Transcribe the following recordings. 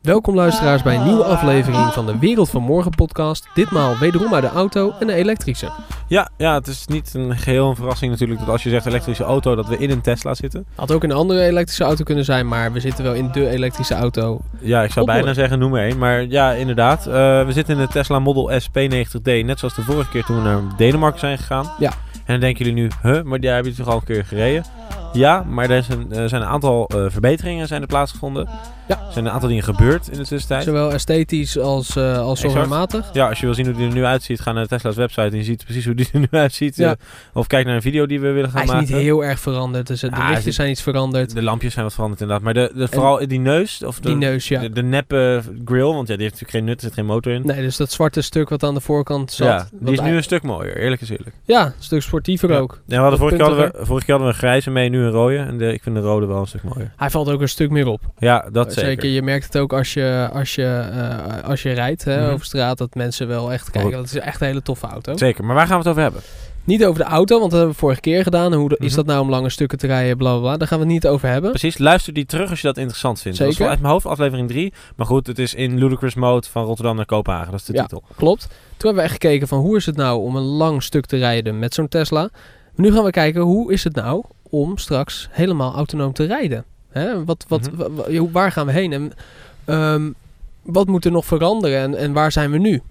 Welkom luisteraars bij een nieuwe aflevering van de Wereld van Morgen podcast. Ditmaal wederom uit de auto en de elektrische. Ja, ja, het is niet een geheel een verrassing natuurlijk dat als je zegt elektrische auto, dat we in een Tesla zitten. Had ook een andere elektrische auto kunnen zijn, maar we zitten wel in de elektrische auto. Ja, ik zou bijna zeggen noem er één. Maar ja, inderdaad. Eh, we zitten in de Tesla Model S P90D, net zoals de vorige keer toen we naar Denemarken zijn gegaan. Ja. En dan denken jullie nu, huh, maar die hebben jullie toch al een keer gereden? Ja, maar er zijn, er zijn een aantal eh, verbeteringen zijn er plaatsgevonden. Ja. Er zijn een aantal dingen gebeurd in de tussentijd. Zowel esthetisch als, eh als softwarematig. Ja, als je wil zien hoe die er nu uitziet, ga naar Tesla's website en je ziet precies hoe die er nu uitziet. Ja. Eh, of kijk naar een video die we willen gaan Hij is maken. niet heel erg veranderd, dus de Ah, hij lichtjes zijn iets veranderd. De lampjes zijn wat veranderd inderdaad. Maar de, de, vooral die neus, of de, Die neus, ja. de, de neppe grill, want ja, die heeft natuurlijk geen nut, er zit geen motor in. Nee, dus dat zwarte stuk wat aan de voorkant zat. ja, die is nu een stuk mooier, eerlijk is eerlijk. Ja, een stuk sportiever Ja. ook. Ja, we hadden vorige, keer hadden we, puntiger. vorige keer hadden we een grijze mee, nu een rode. En de, ik vind de rode wel een stuk mooier. Hij valt ook een stuk meer op. Ja, dat zeker. Je merkt het ook als je, als je, eh, als je rijdt hè, Mhm. over straat, dat mensen wel echt kijken. Dat is echt een hele toffe auto. Zeker, maar waar gaan we het over hebben? Niet over de auto, want dat hebben we vorige keer gedaan. Hoe is Mhm. dat nou om lange stukken te rijden, bla bla bla. Daar gaan we het niet over hebben. Precies, luister die terug als je dat interessant vindt. Dat is Zeker. wel uit mijn hoofd aflevering 3. Maar goed, het is in Ludicrous Mode van Rotterdam naar Kopenhagen. Dat is de Ja. titel. Klopt. Toen hebben we echt gekeken van hoe is het nou om een lang stuk te rijden met zo'n Tesla. Nu gaan we kijken hoe is het nou om straks helemaal autonoom te rijden. Hè? Wat, wat, Mhm. waar gaan we heen? En ehm, wat moet er nog veranderen en, en waar zijn we nu?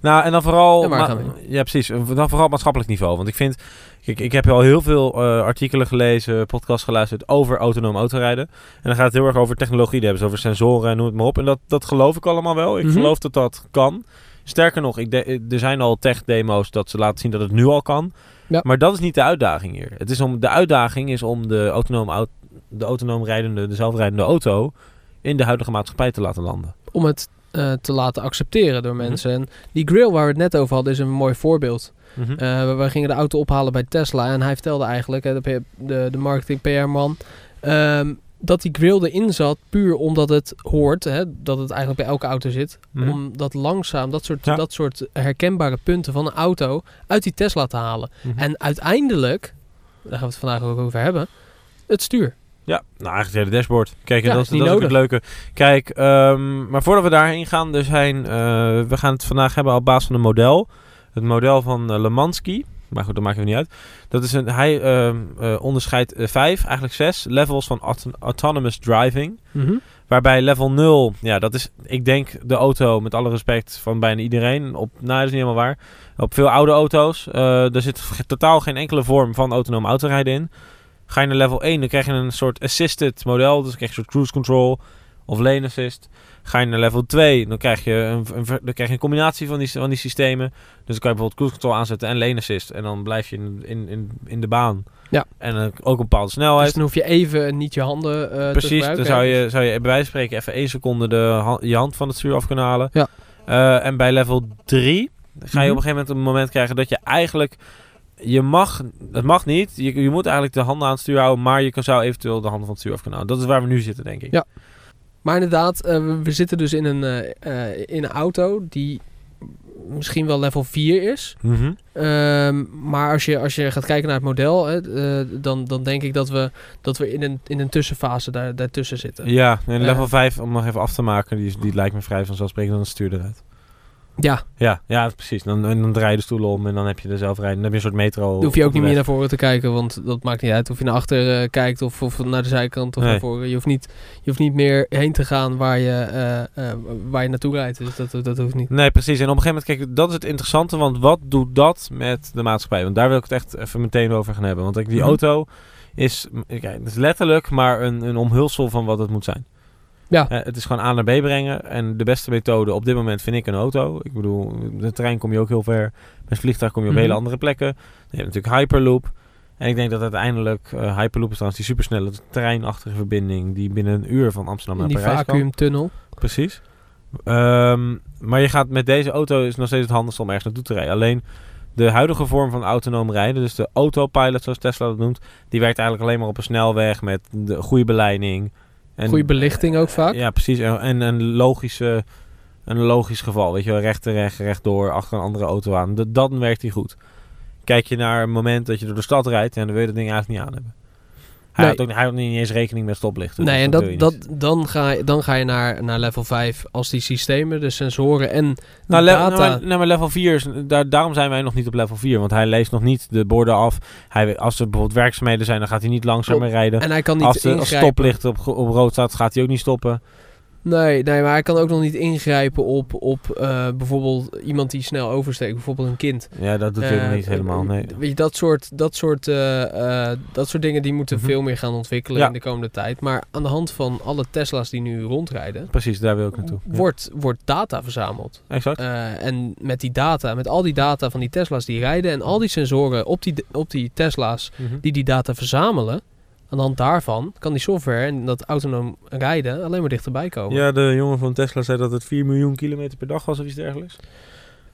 Nou, en dan vooral... En ja, precies. Dan vooral op maatschappelijk niveau. Want ik vind... Kijk, ik heb al heel veel eh, artikelen gelezen, podcasts geluisterd over autonoom autorijden. En dan gaat het heel erg over technologie. Die hebben ze over sensoren en noem het maar op. En dat, dat geloof ik allemaal wel. Ik Mhm. geloof dat dat kan. Sterker nog, ik de- er zijn al tech-demo's dat ze laten zien dat het nu al kan. Ja. Maar dat is niet de uitdaging hier. Het is om, de uitdaging is om de autonoom, au- de autonoom rijdende, de zelfrijdende auto in de huidige maatschappij te laten landen. Om het eh, te laten accepteren door Mhm. mensen. En die grill waar we het net over hadden is een mooi voorbeeld. Mhm. Eh, we, we gingen de auto ophalen bij Tesla en hij vertelde eigenlijk, de, de, de marketing PR-man, ehm, dat die grill erin zat puur omdat het hoort, hè, dat het eigenlijk bij elke auto zit, Mhm. om dat langzaam, dat soort, Ja. dat soort herkenbare punten van een auto uit die Tesla te halen. En uiteindelijk, daar gaan we het vandaag ook over hebben, het stuur. Ja, nou eigenlijk het hele dashboard. Kijk, Ja, dat, is dat ook het leuke. Kijk, ehm, maar voordat we daarheen gaan, er zijn, eh, we gaan het vandaag hebben op basis van een model. Het model van uh, Lemansky. Maar goed, dat maakt even niet uit. Dat is een, hij ehm, eh, onderscheidt eh, vijf, eigenlijk zes levels van auto- autonomous driving. Waarbij level 0, ja, dat is, ik denk, de auto, met alle respect van bijna iedereen. Op, nou, dat is niet helemaal waar. Op veel oude auto's, eh er zit totaal geen enkele vorm van autonoom autorijden in. Ga je naar level 1, dan krijg je een soort assisted model. Dus dan krijg je een soort cruise control of lane assist. Ga je naar level 2, dan krijg je een, dan krijg je een combinatie van die, van die systemen. Dus dan kan je bijvoorbeeld cruise control aanzetten en lane assist. En dan blijf je in, in, in, in de baan. Ja. En dan ook een bepaalde snelheid. Dus dan hoef je even niet je handen eh te Precies, gebruiken. dan zou je, zou je bij wijze van spreken even één seconde de ha- je hand van het stuur af kunnen halen. Ja. Eh, en bij level 3 ga je Mhm. op een gegeven moment een moment krijgen dat je eigenlijk... Je mag, het mag niet, je, je moet eigenlijk de handen aan het stuur houden, maar je kan, zou eventueel de handen van het stuur af kunnen houden. Dat is waar we nu zitten, denk ik. Ja. Maar inderdaad, eh, we, we zitten dus in een, eh, eh, in een auto die misschien wel level 4 is. Mhm. Ehm, maar als je, als je gaat kijken naar het model, hè, dan, dan denk ik dat we, dat we in, een, in een tussenfase daar, daartussen zitten. Ja, en level 5, om nog even af te maken, die, is- die lijkt me vrij vanzelfsprekend dan het stuur eruit. Ja, Ja, ja precies. Dan, dan draai je de stoelen om en dan heb je de zelfrijden. Dan heb je een soort metro. dan hoef je ook niet meer naar voren te kijken, want dat maakt niet uit of je naar achter eh, kijkt of, of naar de zijkant of Nee. naar voren. Je hoeft, niet, je hoeft niet meer heen te gaan waar je, eh, eh, waar je naartoe rijdt. Dus dat, dat hoeft niet. Nee, precies. En op een gegeven moment, kijk, dat is het interessante. Want wat doet dat met de maatschappij? Want daar wil ik het echt even meteen over gaan hebben. Want die Mhm. auto is, kijk, is letterlijk maar een, een omhulsel van wat het moet zijn. Ja. Eh, het is gewoon A naar B brengen. En de beste methode op dit moment vind ik een auto. Ik bedoel, met de trein kom je ook heel ver. Met vliegtuig kom je op Mhm. hele andere plekken. Je hebt natuurlijk Hyperloop. En ik denk dat uiteindelijk eh, Hyperloop is trouwens die supersnelle treinachtige verbinding die binnen een uur van Amsterdam naar die Parijs kan. vacuümtunnel. Precies. Ehm, maar je gaat met deze auto is nog steeds het handigste om ergens naartoe te rijden. Alleen de huidige vorm van autonoom rijden, dus de autopilot zoals Tesla dat noemt, die werkt eigenlijk alleen maar op een snelweg met de goede beleiding. Goede belichting ook vaak. Ja, precies. En, en een logische een logisch geval. Weet je wel, recht recht, rechtdoor, achter een andere auto aan. Dat, dan werkt hij goed. Kijk je naar een moment dat je door de stad rijdt, en dan wil je dat ding eigenlijk niet aan hebben. Hij, Nee. had ook, hij had niet eens rekening met stoplichten. nee, dus en dat, dat, dan, ga je, dan ga je naar, naar level 5 als die systemen, de sensoren en Nou, de data... nou, maar, nou, maar level 4 is, daar, daarom zijn wij nog niet op level 4. Want hij leest nog niet de borden af. Hij, als er bijvoorbeeld werkzaamheden zijn, dan gaat hij niet langzamer rijden. en hij kan niet Als de als stoplicht op, op rood staat, gaat hij ook niet stoppen. Nee, nee, maar hij kan ook nog niet ingrijpen op, op eh, bijvoorbeeld iemand die snel oversteekt. Bijvoorbeeld een kind. Ja, dat doet hij Eh, nog niet helemaal. Nee. Weet je, dat soort, dat soort, eh, eh, dat soort dingen die moeten Mhm. veel meer gaan ontwikkelen Ja. in de komende tijd. Maar aan de hand van alle Tesla's die nu rondrijden, Precies, daar wil ik naartoe. Ja. wordt, wordt data verzameld. Exact. Eh, en met die data, met al die data van die Tesla's die rijden en al die sensoren op die, op die Tesla's Mhm. die die data verzamelen, aan de hand daarvan kan die software en dat autonoom rijden alleen maar dichterbij komen. Ja, de jongen van Tesla zei dat het 4 miljoen kilometer per dag was of iets dergelijks.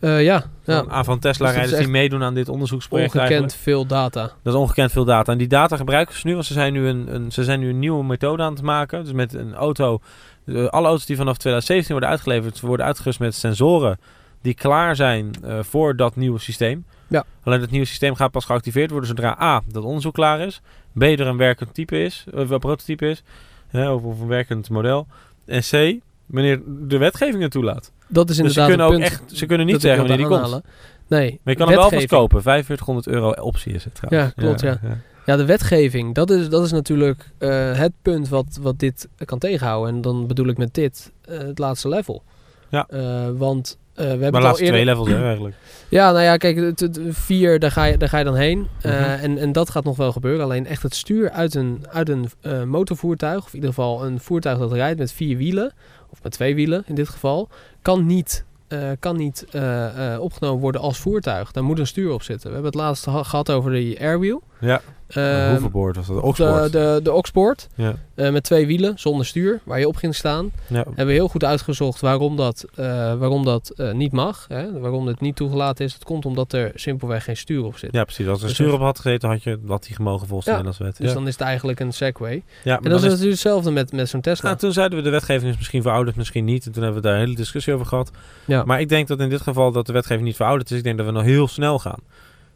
Eh, ja, ja. Van, van Tesla Dus rijders die meedoen aan dit onderzoeksproject ongekend eigenlijk. veel data. Dat is ongekend veel data. En die data gebruiken ze nu, want ze zijn nu een, een, ze zijn nu een nieuwe methode aan het maken. Dus met een auto, eh, alle auto's die vanaf 2017 worden uitgeleverd, worden uitgerust met sensoren die klaar zijn eh, voor dat nieuwe systeem. Ja. Alleen dat nieuwe systeem gaat pas geactiveerd worden zodra A, dat onderzoek klaar is. B, er een werkend type is, of een prototype is, hè, of, of een werkend model. En C, wanneer de wetgeving het toelaat. Dat is Dus ze inderdaad kunnen ook echt, ze kunnen niet zeggen wanneer die komt. Nee, Maar je kan hem wel vast kopen. 4500 euro optie is het trouwens. Ja, klopt, Ja, de wetgeving, dat is, dat is natuurlijk eh, het punt wat, wat dit kan tegenhouden. En dan bedoel ik met dit eh, het laatste level. Ja. Eh, want eh, we hebben Maar laatste eerder... twee levels hè, eigenlijk. Ja, nou ja, kijk, het, het- vier, daar ga je, daar ga je dan heen. Eh, Mhm. en, en dat gaat nog wel gebeuren. Alleen echt het stuur uit een, uit een eh, motorvoertuig, of in ieder geval een voertuig dat rijdt met vier wielen, of met twee wielen in dit geval, kan niet, eh, kan niet eh, eh, opgenomen worden als voertuig. Daar moet een stuur op zitten. We hebben het laatst geha- gehad over de Airwheel. Ja. Ehm, was dat. de, de, de Oxboard. Ja. Eh, met twee wielen, zonder stuur, waar je op ging staan. Ja. Hebben we heel goed uitgezocht waarom dat, eh, waarom dat eh, niet mag. Hè? Waarom het niet toegelaten is. Dat komt omdat er simpelweg geen stuur op zit. ja, precies. Als er Dus stuur op had gezeten, had je dat die gemogen volgens Ja. als wet. Dus dan is het eigenlijk een Segway. ja, En dat dan is is, natuurlijk hetzelfde met, met zo'n Tesla. nou, toen zeiden we de wetgeving is misschien verouderd, misschien niet. En toen hebben we daar een hele discussie over gehad. ja. Maar ik denk dat in dit geval dat de wetgeving niet verouderd is. Ik denk dat we nog heel snel gaan.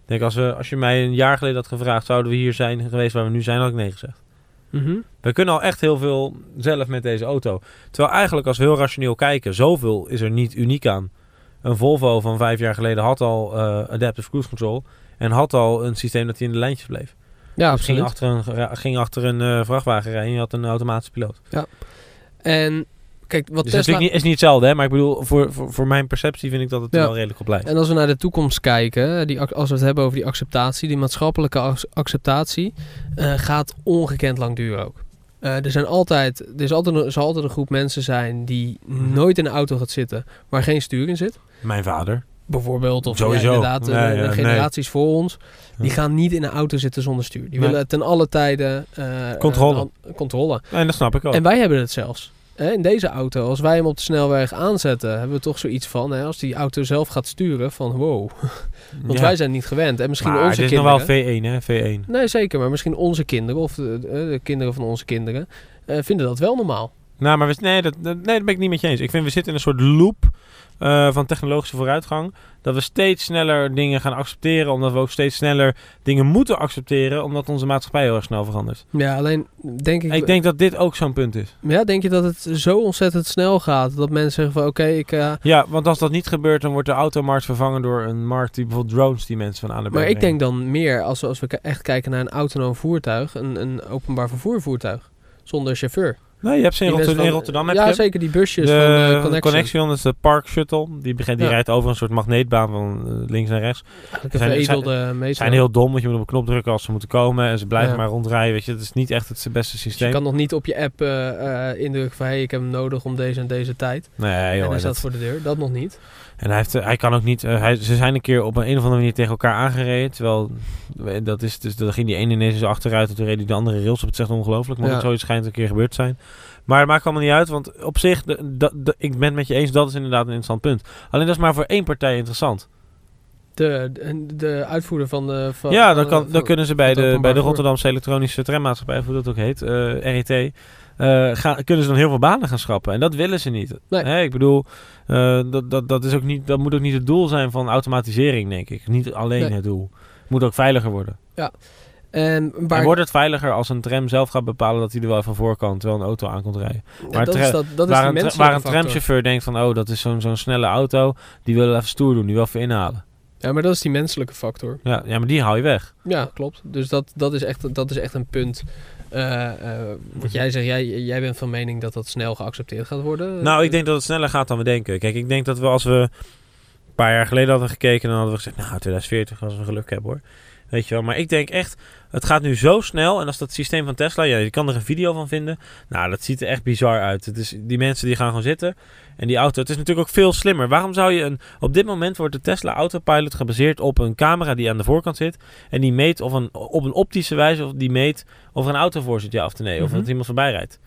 Ik denk als, we, als je mij een jaar geleden had gevraagd, zouden we hier zijn geweest waar we nu zijn, had ik nee gezegd. Mhm. We kunnen al echt heel veel zelf met deze auto. Terwijl eigenlijk als we heel rationeel kijken, zoveel is er niet uniek aan. Een Volvo van vijf jaar geleden had al eh, Adaptive Cruise Control. En had al een systeem dat hij in de lijntjes bleef. Ja, Dus ging achter een, ging achter een eh, vrachtwagen rijden en je had een automatische piloot. En kijk, wat Dus dat is, Tesla... natuurlijk niet, is niet hetzelfde, hè? maar ik bedoel, voor, voor, voor mijn perceptie vind ik dat het er Ja. wel redelijk op lijkt. En als we naar de toekomst kijken, die, als we het hebben over die acceptatie, die maatschappelijke ac- acceptatie, eh, gaat ongekend lang duren ook. Eh, er, zijn altijd, er is altijd, een- zal altijd een groep mensen zijn die Mhm. nooit in een auto gaat zitten waar geen stuur in zit. Mijn vader. Bijvoorbeeld, of. Ja, inderdaad, de, Nee, de ja, generaties voor ons, die gaan niet in een auto zitten zonder stuur. Die Nee. willen ten alle tijden... eh, Controle. eh, an- controle. En dat snap ik ook. En wij hebben het zelfs. Hè, in deze auto, als wij hem op de snelweg aanzetten, hebben we toch zoiets van, hè, als die auto zelf gaat sturen, van wow. Want Ja. wij zijn niet gewend. En misschien maar onze het is kinderen... nog wel V1, hè? V1. Nee, zeker. Maar misschien onze kinderen, of de, de, de kinderen van onze kinderen, eh, vinden dat wel normaal. Nou, maar we, nee, dat, nee, dat ben ik niet met je eens. Ik vind we zitten in een soort loop eh, van technologische vooruitgang. Dat we steeds sneller dingen gaan accepteren, omdat we ook steeds sneller dingen moeten accepteren, omdat onze maatschappij heel erg snel verandert. Ja, alleen denk ik... Ik denk dat dit ook zo'n punt is. Ja, denk je dat het zo ontzettend snel gaat, dat mensen zeggen van, oké, ik... eh, Ja, want als dat niet gebeurt, dan wordt de automarkt vervangen door een markt die bijvoorbeeld drones die mensen van A naar B maar ik denk dan meer, als, we- als we echt kijken naar een autonoom voertuig, een, een openbaar vervoervoertuig, zonder chauffeur. Nee, je hebt ze in, Rotter- in Rotterdam. Heb ja, je zeker die busjes de van eh, Connection. Connection, dat is de Park Shuttle. Die, begint, die Ja. rijdt over een soort magneetbaan van eh, links naar rechts. Zijn- Ze metro. zijn heel dom, want je moet op een knop drukken als ze moeten komen. En ze blijven Ja. maar rondrijden. Weet je, het is niet echt het beste Dus je systeem. kan nog niet op je app eh, indrukken van, hey, ik heb hem nodig om deze en deze tijd. Nee, en joh, hij dat- staat voor de deur. Dat nog niet. En hij, heeft, eh, hij kan ook niet. eh, hij, ze zijn een keer op een, een of andere manier tegen elkaar aangereden. Terwijl eh, dat is. Dus dan ging die ene ineens zo achteruit. En toen reed hij de andere rails op. Het echt ongelooflijk. Maar Ja. zoiets schijnt een keer gebeurd te zijn. Maar het maakt allemaal niet uit. Want op zich, de, de- de- ik ben het met je eens. Dat is inderdaad een interessant punt. Alleen dat is maar voor één partij interessant. De, de, de uitvoerder van de... Van, ja, dan, kan, dan kunnen ze bij de, bij de. Rotterdamse Elektronische Trammaatschappij, of hoe dat ook heet, RET, eh, gaan, kunnen ze dan heel veel banen gaan schrappen. En dat willen ze niet. Nee. Ik bedoel, eh, dat, dat, dat, is ook niet, dat moet ook niet het doel zijn van automatisering, denk ik. Niet alleen Nee. het doel. Het moet ook veiliger worden. En waar En wordt het veiliger als een tram zelf gaat bepalen dat hij er wel even voor kan, terwijl een auto aan komt rijden? ja, waar dat, is dat, waar, een, waar een tramchauffeur denkt van, oh, dat is zo'n zo'n snelle auto, die wil even stoer doen, die wil even inhalen. Ja, maar dat is die menselijke factor. Ja, ja maar die haal je weg. Ja, klopt. Dus dat, dat, is, echt, dat is echt een punt. Eh, eh, wat jij zegt, jij, jij bent van mening dat dat snel geaccepteerd gaat worden. Nou, ik denk dat het sneller gaat dan we denken. Kijk, ik denk dat we als we een paar jaar geleden hadden gekeken, dan hadden we gezegd, nou, 2040 als we geluk hebben hoor. Weet je wel, maar ik denk echt, het gaat nu zo snel. En als dat systeem van Tesla, ja, je kan er een video van vinden. Nou, dat ziet er echt bizar uit. Het is, die mensen die gaan gewoon zitten. En die auto, het is natuurlijk ook veel slimmer. Waarom zou je een, op dit moment wordt de Tesla Autopilot gebaseerd op een camera die aan de voorkant zit. En die meet of een, op een optische wijze, of die meet of er een auto voor zit, ja of nee. Of Mhm. dat iemand voorbij rijdt.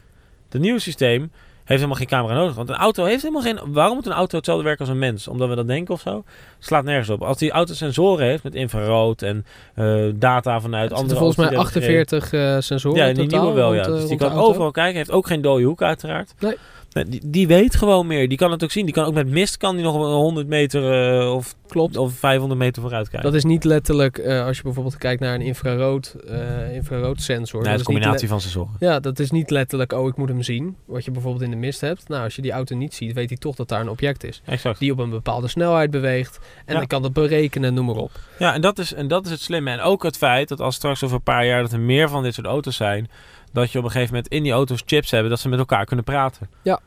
Het nieuwe systeem helemaal geen camera nodig. Want een auto heeft helemaal geen... Waarom moet een auto hetzelfde werken als een mens? Omdat we dat denken of zo? Slaat nergens op. Als die auto sensoren heeft met infrarood en eh, data vanuit Er andere volgens mij auto's die hebben 48 eh, sensoren ja, die totaal nieuwe wel, ja. rond, eh, Dus die kan overal kijken. Heeft ook geen dode hoek, uiteraard. Nee. Die, die weet gewoon meer. Die kan het ook zien. Die kan ook met mist kan die nog wel 100 meter eh, of, Klopt. of 500 meter vooruit kijken. Dat is niet letterlijk, eh, als je bijvoorbeeld kijkt naar een infrarood, eh infrarood sensor. nee, dat is een combinatie van sensoren. ja, dat is niet letterlijk, oh ik moet hem zien. Wat je bijvoorbeeld in de mist hebt. Nou, als je die auto niet ziet, weet hij toch dat daar een object is. Exact. Die op een bepaalde snelheid beweegt. En Ja. dan kan dat berekenen, noem maar op. Ja, en dat, is, en dat is het slimme. En ook het feit dat als straks over een paar jaar dat er meer van dit soort auto's zijn, dat je op een gegeven moment in die auto's chips hebben, dat ze met elkaar kunnen praten. Ja.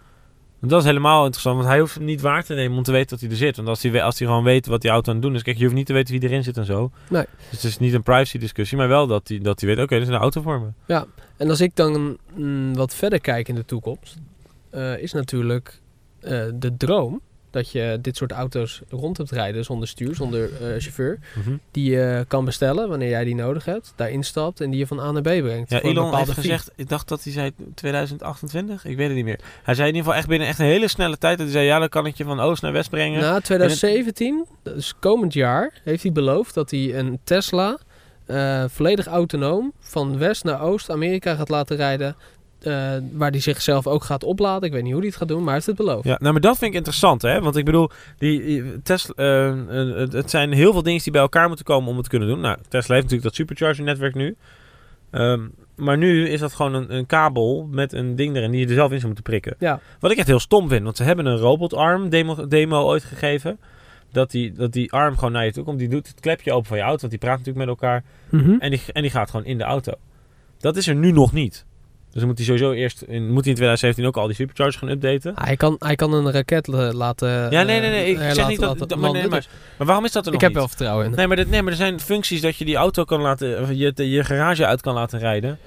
En dat is helemaal interessant, want hij hoeft niet waar te nemen om te weten dat hij er zit. Want als hij, als hij gewoon weet wat die auto aan het doen is, kijk, je hoeft niet te weten wie erin zit en zo. Nee. Dus het is niet een privacy discussie, maar wel dat hij, dat hij weet, oké, dit is een auto voor me. En als ik dan mm, wat verder kijk in de toekomst, eh, is natuurlijk eh, de droom dat je dit soort auto's rond hebt rijden zonder stuur, zonder eh, chauffeur, Mhm. die je kan bestellen wanneer jij die nodig hebt, daar instapt en die je van A naar B brengt. Ja, Elon heeft gezegd, ik dacht dat hij zei 2028, ik weet het niet meer. Hij zei in ieder geval echt binnen echt een hele snelle tijd, dat hij zei, ja, dan kan ik je van oost naar west brengen. Na 2017, dus komend jaar, heeft hij beloofd dat hij een Tesla eh, volledig autonoom van west naar oost Amerika gaat laten rijden. Eh, waar hij zichzelf ook gaat opladen. Ik weet niet hoe hij het gaat doen, maar hij heeft het beloofd. Ja, nou, maar dat vind ik interessant, hè? Want ik bedoel, die, Tesla, eh, eh, het, het zijn heel veel dingen die bij elkaar moeten komen om het te kunnen doen. Nou, Tesla heeft natuurlijk dat supercharger-netwerk nu. Ehm, maar nu is dat gewoon een, een kabel met een ding erin die je er zelf in zou moeten prikken. Ja. Wat ik echt heel stom vind, want ze hebben een robotarm demo, demo ooit gegeven. Dat die, dat die arm gewoon naar je toe komt. Die doet het klepje open van je auto, want die praat natuurlijk met elkaar. Mhm. En die, en die gaat gewoon in de auto. Dat is er nu nog niet. Dus dan moet hij sowieso eerst in, moet hij in 2017 ook al die superchargers gaan updaten. Hij, kan, hij kan een raket la- laten. Ja, nee, nee, nee. Ik eh, zeg laten- niet dat... laten maar, nee, maar, maar waarom is dat er nog ik heb wel vertrouwen in. Nee maar, dit, nee, maar er zijn functies dat je die auto kan laten... Je, je garage uit kan laten rijden.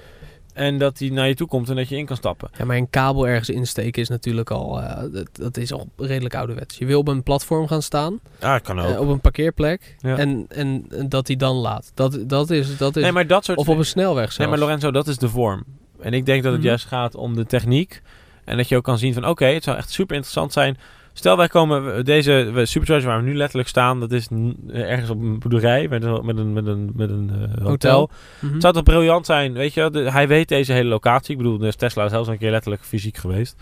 En dat die naar je toe komt en dat je in kan stappen. Ja, maar een kabel ergens insteken is natuurlijk al. eh, dat, dat is al redelijk ouderwets. Je wil op een platform gaan staan, Ah, kan ook. eh, op een parkeerplek. Ja. En, en, en dat hij dan laat. Dat, dat is. Dat is nee, maar dat soort... of op een snelweg nee, zelfs. maar Lorenzo, dat is de vorm. En ik denk dat het Mhm. juist gaat om de techniek. En dat je ook kan zien van... Oké, het zou echt super interessant zijn... Stel, wij komen... Deze supercharger waar we nu letterlijk staan... Dat is ergens op een boerderij met een, met een, met een, met een eh, hotel. Hotel. Mhm. Het zou toch briljant zijn, weet je? de- hij weet deze hele locatie. Ik bedoel, dus Tesla is zelfs een keer letterlijk fysiek geweest.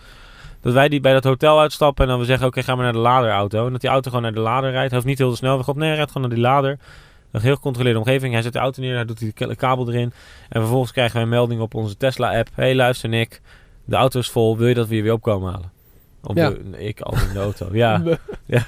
Dat wij die bij dat hotel uitstappen en dan we zeggen... Oké, gaan we naar de laderauto. En dat die auto gewoon naar de lader rijdt. Hij hoeft niet heel de snelweg op. Nee, hij rijdt gewoon naar die lader. Een heel gecontroleerde omgeving. Hij zet de auto neer, hij doet die ka- kabel erin. En vervolgens krijgen we een melding op onze Tesla-app. hey, luister Nick. De auto is vol. Wil je dat we je weer op komen halen? Ja. de- ik al in de auto. Ja. Ja.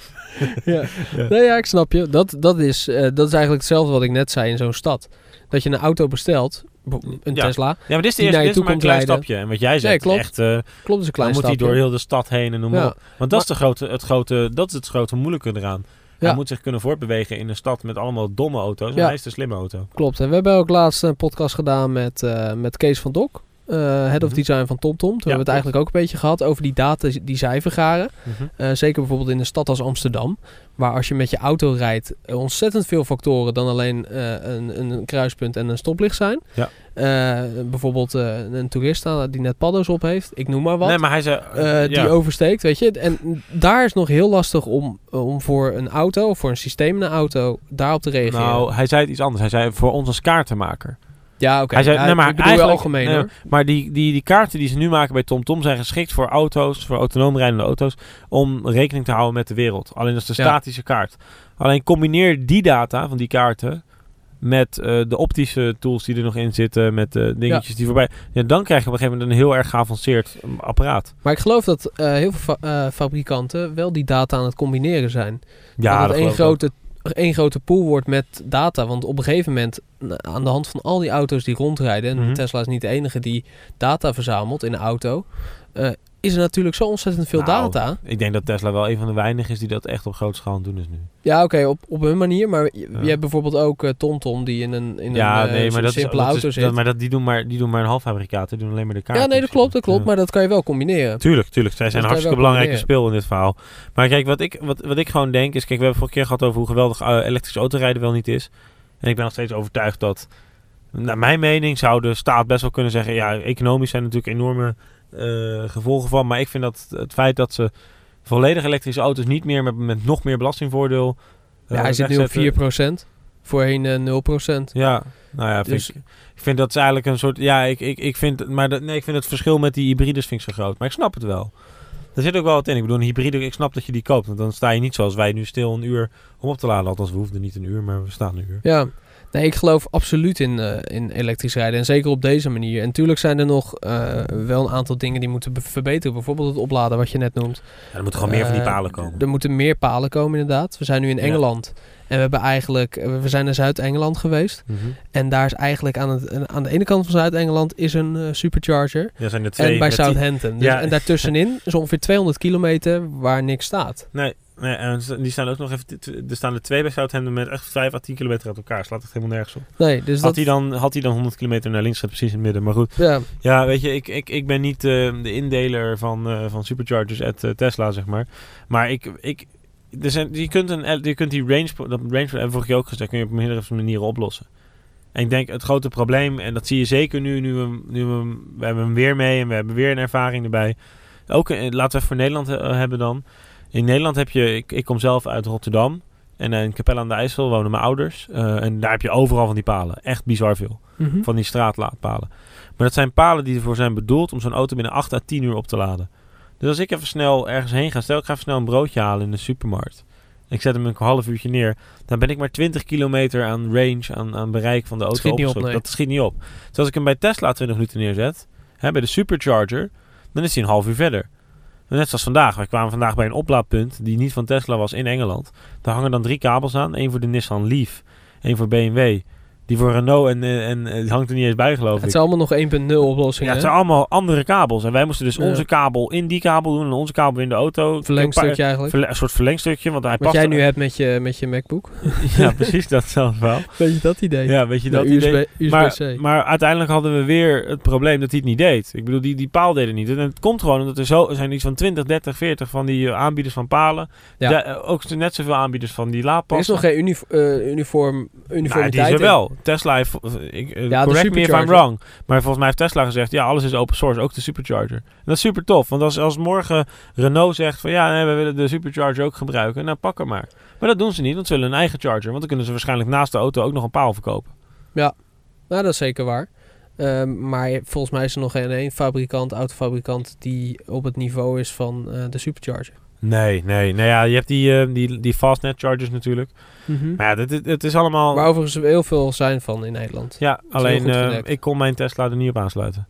ja. Nee, ja, ik snap je. Dat, dat, is, eh, dat is eigenlijk hetzelfde wat ik net zei in zo'n stad. Dat je een auto bestelt, een Ja. Tesla. ja, maar dit is, de eerste, dit is toe maar een klein rijden. stapje. En wat jij zegt, Nee, klopt. echt... eh, Klopt, is een dan klein moet hij stapje. door heel de stad heen en noem maar op. Want dat is, de grote, het grote, dat is het grote moeilijke eraan. Hij moet zich kunnen voortbewegen in een stad met allemaal domme auto's. En hij is de slimme auto. Klopt. En we hebben ook laatst een podcast gedaan met, eh, met Kees van Dok. Eh, head of Mhm. design van TomTom. Toen hebben we het eigenlijk ook een beetje gehad over die data die zij vergaren. Eh, zeker bijvoorbeeld in een stad als Amsterdam. Waar als je met je auto rijdt ontzettend veel factoren dan alleen eh, een, een kruispunt en een stoplicht zijn. Ja. Bijvoorbeeld een toerist die net paddo's op heeft. Ik noem maar wat. Nee, maar hij zei... ja. die oversteekt, weet je. En daar is nog heel lastig om, om voor een auto of voor een systeem in een auto daarop te reageren. Nou, hij zei het iets anders. Hij zei voor ons als kaartenmaker. Ja, oké. Hij zei, Ja, nee, maar eigenlijk, algemeen nee, hoor. Maar die, die, die kaarten die ze nu maken bij TomTom zijn geschikt voor auto's, voor autonoom rijdende auto's, om rekening te houden met de wereld. Alleen dat is de Ja. statische kaart. Alleen combineer die data van die kaarten met eh, de optische tools die er nog in zitten, met de dingetjes die voorbij... Ja, dan krijg je op een gegeven moment een heel erg geavanceerd um, apparaat. Maar ik geloof dat eh, heel veel fa- eh, fabrikanten wel die data aan het combineren zijn. Ja, dat dat één grote, één grote pool wordt met data. Want op een gegeven moment, aan de hand van al die auto's die rondrijden... en Mhm. Tesla is niet de enige die data verzamelt in een auto... eh, is er natuurlijk zo ontzettend veel Nou, data. Ik denk dat Tesla wel een van de weinigen is die dat echt op grote schaal doen is nu. Ja, oké, op, op hun manier. Maar je, Ja. je hebt bijvoorbeeld ook eh, TomTom die in een, in ja, een eh, nee, maar dat is, simpele dat auto is, zit. dat, maar dat, die, doen maar, die doen maar een halffabrikaat. Die doen alleen maar de kaart. ja, nee, dat klopt, dat klopt. Maar dat kan je wel combineren. Tuurlijk, tuurlijk. Zij zijn een hartstikke belangrijke speel in dit verhaal. Maar kijk, wat ik, wat, wat ik gewoon denk is... Kijk, we hebben vorige keer gehad over hoe geweldig uh, elektrisch autorijden wel niet is. En ik ben nog steeds overtuigd dat... Naar mijn mening zou de staat best wel kunnen zeggen... Ja, economisch zijn natuurlijk enorme uh, gevolgen van. Maar ik vind dat het feit dat ze volledig elektrische auto's niet meer met, met nog meer belastingvoordeel... Uh, ja, hij zit nu op 4%. Voorheen uh, 0%. Ja, nou ja, Dus- vind ik, ik vind dat is eigenlijk een soort... Ja, ik, ik, ik vind... Maar dat, nee, ik vind het verschil met die hybrides vind ik zo groot. Maar ik snap het wel. Er zit ook wel wat in. Ik bedoel, een hybride, ik snap dat je die koopt. Want dan sta je niet zoals wij nu stil een uur om op te laden. Althans, we hoefden niet een uur, maar we staan een uur. Ja, nee, ik geloof absoluut in, uh, in elektrisch rijden. En zeker op deze manier. En natuurlijk zijn er nog uh, wel een aantal dingen die moeten verbeteren. Bijvoorbeeld het opladen, wat je net noemt. Ja, er moeten gewoon meer van die palen komen. Er moeten meer palen komen, inderdaad. We zijn nu in Engeland. Ja. En we hebben eigenlijk, we zijn naar Zuid-Engeland geweest. Mm -hmm. En daar is eigenlijk aan, het, aan de ene kant van Zuid-Engeland is een uh, supercharger. Ja, zijn er twee. En bij Southampton. Dus, ja. En daartussenin is ongeveer 200 kilometer waar niks staat. Nee, nee, en die staan ook nog even. Er staan er twee bij Southampton met echt 5 à 10 kilometer uit elkaar. Slaat het helemaal nergens op. Nee, dus had, dat... hij dan, had hij dan 100 kilometer naar links, gaat precies in het midden. Maar goed. Ja, ja weet je, ik, ik, ik ben niet uh, de indeler van, uh, van superchargers at uh, Tesla, zeg maar. Maar ik. ik er zijn, je, kunt een, je kunt die range, dat range hebben vorige keer ook gezegd, kun je op meerdere manieren oplossen. En ik denk het grote probleem, en dat zie je zeker nu, nu we, nu we, we hebben hem weer mee en we hebben weer een ervaring erbij. Ook, eh, laten we het voor Nederland hebben dan. In Nederland heb je, ik, ik kom zelf uit Rotterdam. En in Capelle aan de IJssel wonen mijn ouders. Uh, en daar heb je overal van die palen. Echt bizar veel. Mm -hmm. Van die straatlaadpalen. Maar dat zijn palen die ervoor zijn bedoeld om zo'n auto binnen 8 à 10 uur op te laden. Dus als ik even snel ergens heen ga, stel ik ga even snel een broodje halen in de supermarkt. Ik zet hem een half uurtje neer. Dan ben ik maar 20 kilometer aan range, aan, aan bereik van de auto schiet op, nee. Dat schiet niet op. Dus als ik hem bij Tesla 20 minuten neerzet, hè, bij de supercharger, dan is hij een half uur verder. Net zoals vandaag. Wij kwamen vandaag bij een oplaadpunt die niet van Tesla was in Engeland. Daar hangen dan drie kabels aan. Eén voor de Nissan Leaf, één voor BMW. Die voor Renault en, en, en die hangt er niet eens bij, geloof ik. Het zijn allemaal nog 1.0 oplossingen. Ja, het zijn allemaal andere kabels. En wij moesten dus ja. onze kabel in die kabel doen en onze kabel in de auto. Verlengstukje eigenlijk. Verle een soort verlengstukje, want hij Wat past... jij nu hebt met je, met je MacBook. ja, precies dat zelfs wel. Weet je dat idee? Ja, weet je dat de USB, idee. USB-C. Maar, maar uiteindelijk hadden we weer het probleem dat hij het niet deed. Ik bedoel, die, die paal deed het niet. En het komt gewoon omdat er zo er zijn iets van 20, 30, 40 van die uh, aanbieders van palen. Ja. Ook net zoveel aanbieders van die laadpassen. Er is nog geen uni uh, uniform, uniformiteit. Nou, die is er wel. Tesla heeft ik, uh, ja, correct me if I'm wrong. Maar volgens mij heeft Tesla gezegd, ja, alles is open source, ook de supercharger. En dat is super tof, want als, als morgen Renault zegt van, ja, nee, we willen de supercharger ook gebruiken, nou, pak hem maar. Maar dat doen ze niet, want ze willen een eigen charger, want dan kunnen ze waarschijnlijk naast de auto ook nog een paal verkopen. Ja, nou, dat is zeker waar. Uh, maar volgens mij is er nog geen één fabrikant, autofabrikant, die op het niveau is van uh, de supercharger. Nee, nee. Nou ja, je hebt die, uh, die, die fastnet chargers natuurlijk. Mm -hmm. Maar ja, het, het is allemaal... Waar overigens heel veel zijn van in Nederland. Ja, alleen uh, ik kon mijn Tesla er niet op aansluiten.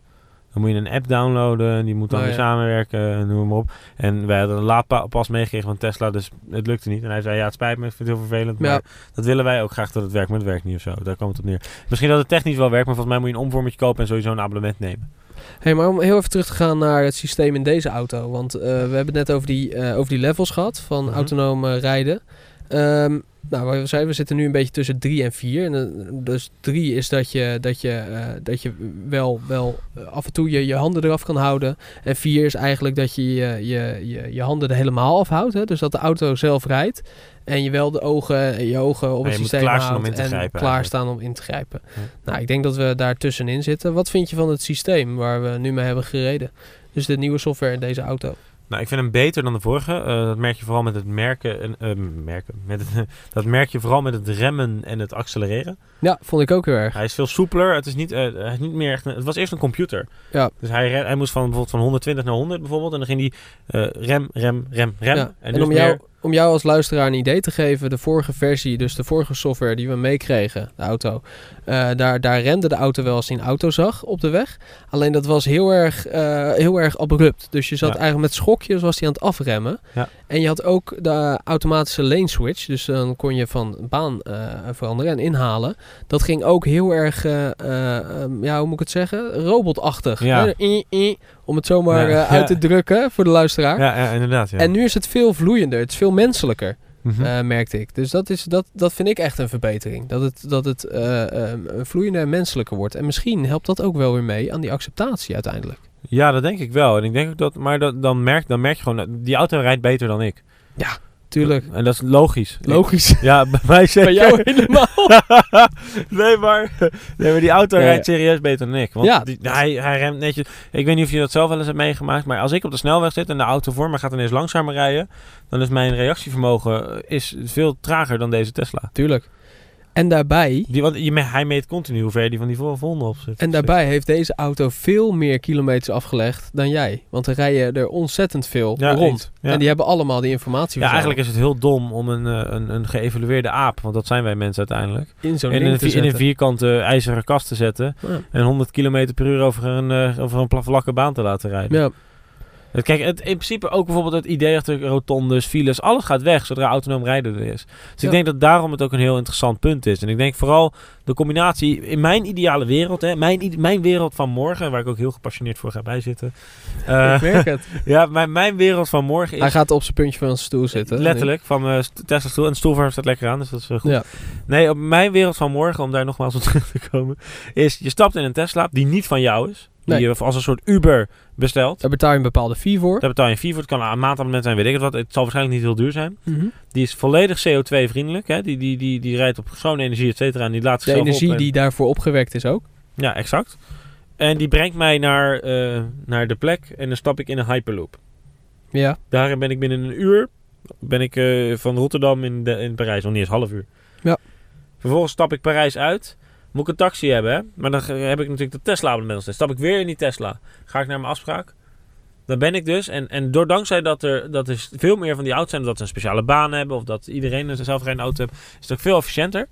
Dan moet je een app downloaden en die moet dan Oh, weer ja. samenwerken en noem maar op. En wij hadden een laadpas meegekregen van Tesla, dus het lukte niet. En hij zei, ja, het spijt me, ik vind het heel vervelend. Maar Ja. dat willen wij ook graag dat het werkt, maar het werkt niet of zo. Daar komt het op neer. Misschien dat het technisch wel werkt, maar volgens mij moet je een omvormertje kopen en sowieso een abonnement nemen. Hey, maar om heel even terug te gaan naar het systeem in deze auto. Want uh, we hebben het net over die, uh, over die levels gehad van Mhm. autonoom rijden. Um, nou, wat we zeiden, we zitten nu een beetje tussen 3 en 4. En, uh, dus 3 is dat je, dat je, uh, dat je wel, wel uh, af en toe je, je handen eraf kan houden. En 4 is eigenlijk dat je je, je, je, je handen er helemaal afhoudt. Hè? Dus dat de auto zelf rijdt. En je wel de ogen, je ogen op het systeem klaarstaan houdt om in te en grijpen klaarstaan om in te grijpen. Ja. Nou, ik denk dat we daar tussenin zitten. Wat vind je van het systeem waar we nu mee hebben gereden? Dus de nieuwe software in deze auto. Nou, ik vind hem beter dan de vorige. Uh, dat merk je vooral met het merken. En, uh, merken met het, dat merk je vooral met het remmen en het accelereren. Ja, vond ik ook heel erg. Hij is veel soepeler. Het is niet, uh, hij is niet meer echt. Een, het was eerst een computer. Ja. Dus hij, hij moest van bijvoorbeeld van 120 naar 100 bijvoorbeeld. En dan ging hij rem, rem, rem, rem. Ja. En, en om, jou, om jou als luisteraar een idee te geven, de vorige versie, dus de vorige software die we meekregen, de auto, eh, daar, daar rende de auto wel als hij een auto zag op de weg. Alleen dat was heel erg, eh, heel erg abrupt. Dus je zat Ja. eigenlijk met schokjes was hij aan het afremmen. Ja. En je had ook de automatische lane switch, dus dan kon je van baan eh, veranderen en inhalen. Dat ging ook heel erg, ja, hoe moet ik het zeggen, robotachtig. Ja. Om het zomaar Ja. eh, uit Ja. te drukken voor de luisteraar. Ja, ja inderdaad. Ja. En nu is het veel vloeiender, het is veel menselijker, Mhm. eh, merkte ik. Dus dat, is, dat, dat vind ik echt een verbetering. Dat het, dat het eh, ehm, vloeiender en menselijker wordt. En misschien helpt dat ook wel weer mee aan die acceptatie uiteindelijk. ja, dat denk ik wel. En ik denk ook dat, maar dat, dan, merk, dan merk je gewoon, die auto rijdt beter dan ik. Tuurlijk, En dat is logisch. logisch. Ja, bij mij zeker. Bij jou helemaal. nee, maar, nee, maar die auto Ja, rijdt serieus beter dan ik. Want Ja. die, hij, hij remt netjes. Ik weet niet of je dat zelf wel eens hebt meegemaakt. Maar als ik op de snelweg zit en de auto voor me gaat ineens langzamer rijden. Dan is mijn reactievermogen eh, is veel trager dan deze Tesla. Tuurlijk. En daarbij, Die, want je, hij meet continu hoe ver die van die vol- volgende op zit. en daarbij heeft deze auto veel meer kilometers afgelegd dan jij. Want er rijden er ontzettend veel Ja, rond. Ja. En die hebben allemaal die informatie Ja, eigenlijk is het heel dom om een, eh, een, een geëvalueerde aap, want dat zijn wij mensen uiteindelijk, in zo'n in een, in vierkante ijzeren kast te zetten Ja. en 100 km per uur over een, eh, over een vlakke baan te laten rijden. Ja, Kijk, het, in principe ook bijvoorbeeld het idee achter rotondes, files, alles gaat weg zodra autonoom rijden er is. Dus Ja. ik denk dat daarom het ook een heel interessant punt is. En ik denk vooral de combinatie in mijn ideale wereld, hè, mijn, mijn wereld van morgen, waar ik ook heel gepassioneerd voor ga bijzitten. Eh, ik merk het. ja, mijn, mijn wereld van morgen is Hij gaat op zijn puntje van zijn stoel zitten. letterlijk van mijn st- Tesla stoel. En de stoelvorm staat lekker aan, dus dat is eh, goed. Ja. Nee, op mijn wereld van morgen, om daar nogmaals op terug te komen, is je stapt in een Tesla die niet van jou is. Die Nee. je als een soort Uber bestelt. Daar betaal je een bepaalde fee voor. Daar betaal je een fee voor. Het kan een maandabonnement zijn, weet ik het wat. Het zal waarschijnlijk niet heel duur zijn. Mhm. Die is volledig CO2-vriendelijk. Hè? Die, die, die, die rijdt op schone energie, et cetera. En die laat De energie op die daarvoor opgewekt is ook. Ja, exact. En die brengt mij naar, eh, naar de plek en dan stap ik in een Hyperloop. Ja. Daarin ben ik binnen een uur ben ik, eh, van Rotterdam in, de, in Parijs. Nog niet eens half uur. Ja. Vervolgens stap ik Parijs uit. Moet ik een taxi hebben, hè? Maar dan heb ik natuurlijk de Tesla-abonnement. Dan stap ik weer in die Tesla. Ga ik naar mijn afspraak. Dan ben ik dus. En, en door dankzij dat er, dat er veel meer van die auto's zijn. Dat ze een speciale baan hebben. Of dat iedereen een zelfrijdende auto heeft. Is het ook veel efficiënter.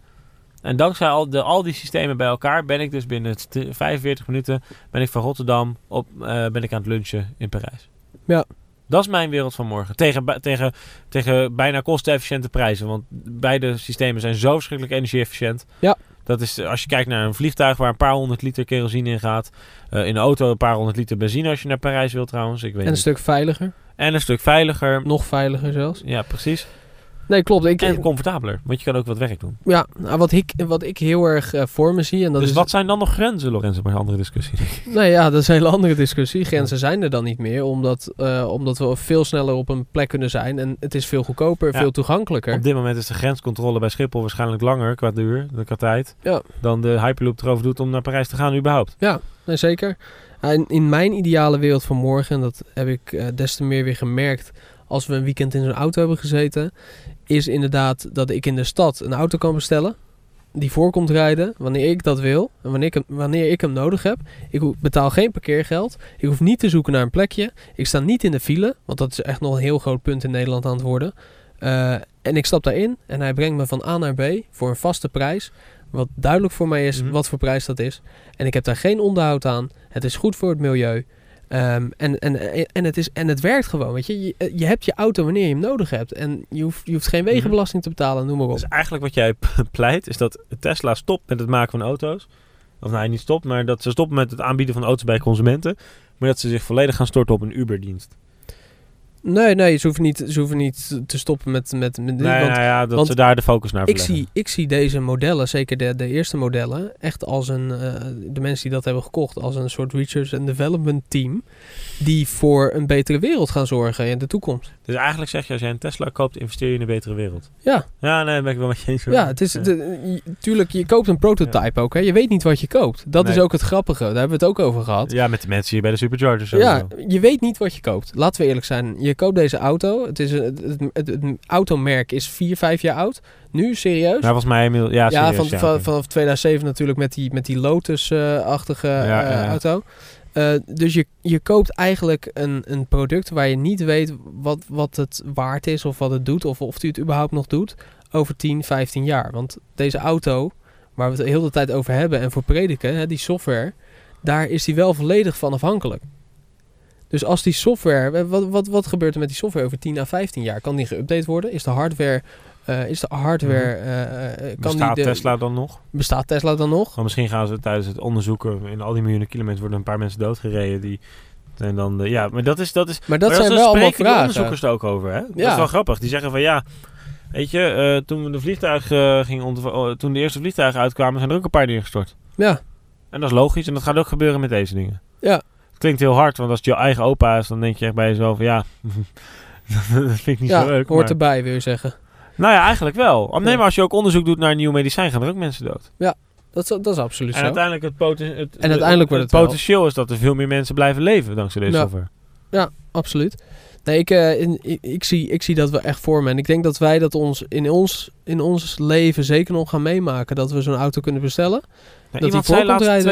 En dankzij al, de, al die systemen bij elkaar ben ik dus binnen t- 45 minuten ben ik van Rotterdam op, eh, ben ik aan het lunchen in Parijs. Ja. Dat is mijn wereld van morgen. Tegen, tegen, tegen bijna kostenefficiënte prijzen. Want beide systemen zijn zo verschrikkelijk energie-efficiënt. Ja. Dat is, als je kijkt naar een vliegtuig waar een paar honderd liter kerosine in gaat. eh, in een auto een paar honderd liter benzine als je naar Parijs wilt trouwens. Ik weet En een niet. stuk veiliger. en een stuk veiliger. Nog veiliger zelfs. Ja, precies. Nee, klopt. Ik, En comfortabeler. Want je kan ook wat werk doen. ja, nou, wat, ik, wat ik heel erg eh, voor me zie... En dat dus is, wat zijn dan nog grenzen, Lorenzo? Maar een andere discussie. Nee, ja, dat is een hele andere discussie. Grenzen zijn er dan niet meer, omdat, eh, omdat we veel sneller op een plek kunnen zijn. En het is veel goedkoper, Ja. veel toegankelijker. Op dit moment is de grenscontrole bij Schiphol waarschijnlijk langer qua duur, qua tijd, Ja. dan de Hyperloop erover doet om naar Parijs te gaan überhaupt. Nee, zeker. En in mijn ideale wereld van morgen, en dat heb ik eh, des te meer weer gemerkt als we een weekend in zo'n auto hebben gezeten, is inderdaad dat ik in de stad een auto kan bestellen. Die voorkomt rijden wanneer ik dat wil en wanneer ik hem, wanneer ik hem nodig heb. Ik betaal geen parkeergeld. Ik hoef niet te zoeken naar een plekje. Ik sta niet in de file, want dat is echt nog een heel groot punt in Nederland aan het worden. Eh, en ik stap daarin en hij brengt me van A naar B voor een vaste prijs. Wat duidelijk voor mij is Mhm. wat voor prijs dat is. En ik heb daar geen onderhoud aan. Het is goed voor het milieu. Ehm, en, en, en, het is, en het werkt gewoon, weet je. je. Je hebt je auto wanneer je hem nodig hebt. En je hoeft, je hoeft geen wegenbelasting te betalen, noem maar op. Dus eigenlijk wat jij pleit is dat Tesla stopt met het maken van auto's. Of nou, niet stopt, maar dat ze stoppen met het aanbieden van auto's bij consumenten. Maar dat ze zich volledig gaan storten op een Uber-dienst. Nee, nee, ze hoeven niet, ze hoeven niet te stoppen met, met, met. Nee, want nou ja, dat want ze daar de focus naar ik, zie, ik zie deze modellen, zeker de, de eerste modellen, echt als een, eh, de mensen die dat hebben gekocht, als een soort research and development team. Die voor een betere wereld gaan zorgen in de toekomst. Dus eigenlijk zeg je, als jij een Tesla koopt, investeer je in een betere wereld. Ja. Ja, nee, ben ik wel met je eens. Ja, het is, de, je- tuurlijk, je koopt een prototype ook. Hè? Je weet niet wat je koopt. Dat is ook het grappige. Daar hebben we het ook over gehad. Ja, met de mensen hier bij de Superchargers. Ja, je weet niet wat je koopt. Laten we eerlijk zijn. Je koopt deze auto. Het, is een, het, het, het, het automerk is 4, 5 jaar oud. Nu, serieus? Nou, volgens mij inmiddels... Ja, ja, serieus, van, van- vanaf 2007 natuurlijk met die, met die Lotus-achtige Ja, eh, ja, ja. auto. Eh, dus je, je koopt eigenlijk een, een product waar je niet weet wat, wat het waard is of wat het doet of of het überhaupt nog doet over 10, 15 jaar. Want deze auto, waar we het de hele tijd over hebben en voor prediken, hè, die software, daar is die wel volledig van afhankelijk. Dus als die software, wat, wat, wat gebeurt er met die software over 10 à 15 jaar? Kan die geüpdate worden? Is de hardware, eh, is de hardware, eh, kan Bestaat die de, Tesla dan nog? bestaat Tesla dan nog? Want misschien gaan ze tijdens het onderzoeken in al die miljoenen kilometers worden een paar mensen doodgereden die en dan de, ja, maar dat is dat is Maar dat maar zijn wel allemaal vragen. onderzoekers er ook over, hè? Dat Ja. is wel grappig. Die zeggen van ja, weet je, eh, toen de vliegtuig gingen ont- oh, toen de eerste vliegtuigen uitkwamen, zijn er ook een paar neergestort. Ja, En dat is logisch en dat gaat ook gebeuren met deze dingen. Ja. Klinkt heel hard, want als het jouw eigen opa is, dan denk je echt bij jezelf van ja, dat vind ik niet ja zo leuk. hoort maar- erbij, wil je zeggen. Nou ja, eigenlijk wel. Nee, Ja. maar als je ook onderzoek doet naar een nieuw medicijn, gaan er ook mensen dood. Dat is, dat is absoluut En zo. uiteindelijk het, poten het, En uiteindelijk wordt het potentieel is dat er veel meer mensen blijven leven dankzij deze Ja. software. Absoluut. Nee, ik, eh, in, ik, ik zie, ik zie dat wel echt voor me. En ik denk dat wij dat ons in, ons in ons leven zeker nog gaan meemaken. Dat we zo'n auto kunnen bestellen. Nou, die iemand voor zei laatst rijden.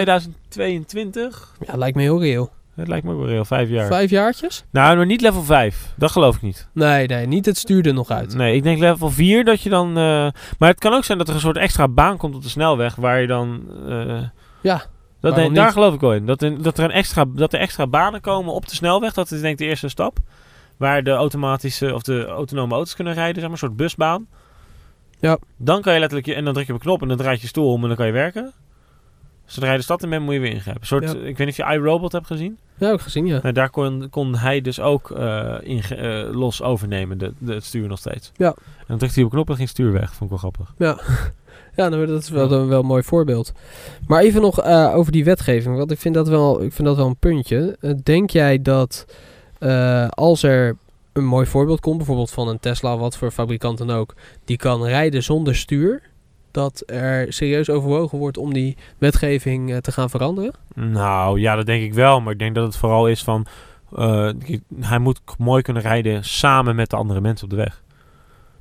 2022. Ja, lijkt me heel reëel. Het lijkt me ook wel reëel, vijf jaar. Vijf jaartjes? Nou, maar niet level 5. Dat geloof ik niet. Nee, nee, niet het stuur er nog uit. Nee, ik denk level 4 dat je dan... eh, maar het kan ook zijn dat er een soort extra baan komt op de snelweg waar je dan... eh, Ja, dat denk, daar geloof ik wel in. Dat, in- dat, er een extra, dat er extra banen komen op de snelweg. Dat is denk ik de eerste stap. Waar de automatische of de autonome auto's kunnen rijden. Zeg maar, een soort busbaan. Ja. Dan kan je letterlijk... Je, en dan druk je op een knop en dan draait je stoel om en dan kan je werken. Zodra je de stad in bent, moet je weer ingrijpen. Een soort, Ja. Ik weet niet of je iRobot hebt gezien. ja, ook gezien, ja. Nou, daar kon, kon hij dus ook eh, inge- eh, los overnemen, de, de, het stuur nog steeds. Ja. En dan drukte hij op knop en ging stuur weg. Vond ik wel grappig. Ja, nou, dat is wel, een wel een mooi voorbeeld. Maar even nog eh, over die wetgeving. Want ik vind dat wel, ik vind dat wel een puntje. Denk jij dat als er een mooi voorbeeld komt, bijvoorbeeld van een Tesla, wat voor fabrikant dan ook, die kan rijden zonder stuur, dat er serieus overwogen wordt om die wetgeving eh, te gaan veranderen? Nou, ja, dat denk ik wel. Maar ik denk dat het vooral is van... eh, hij moet mooi kunnen rijden samen met de andere mensen op de weg.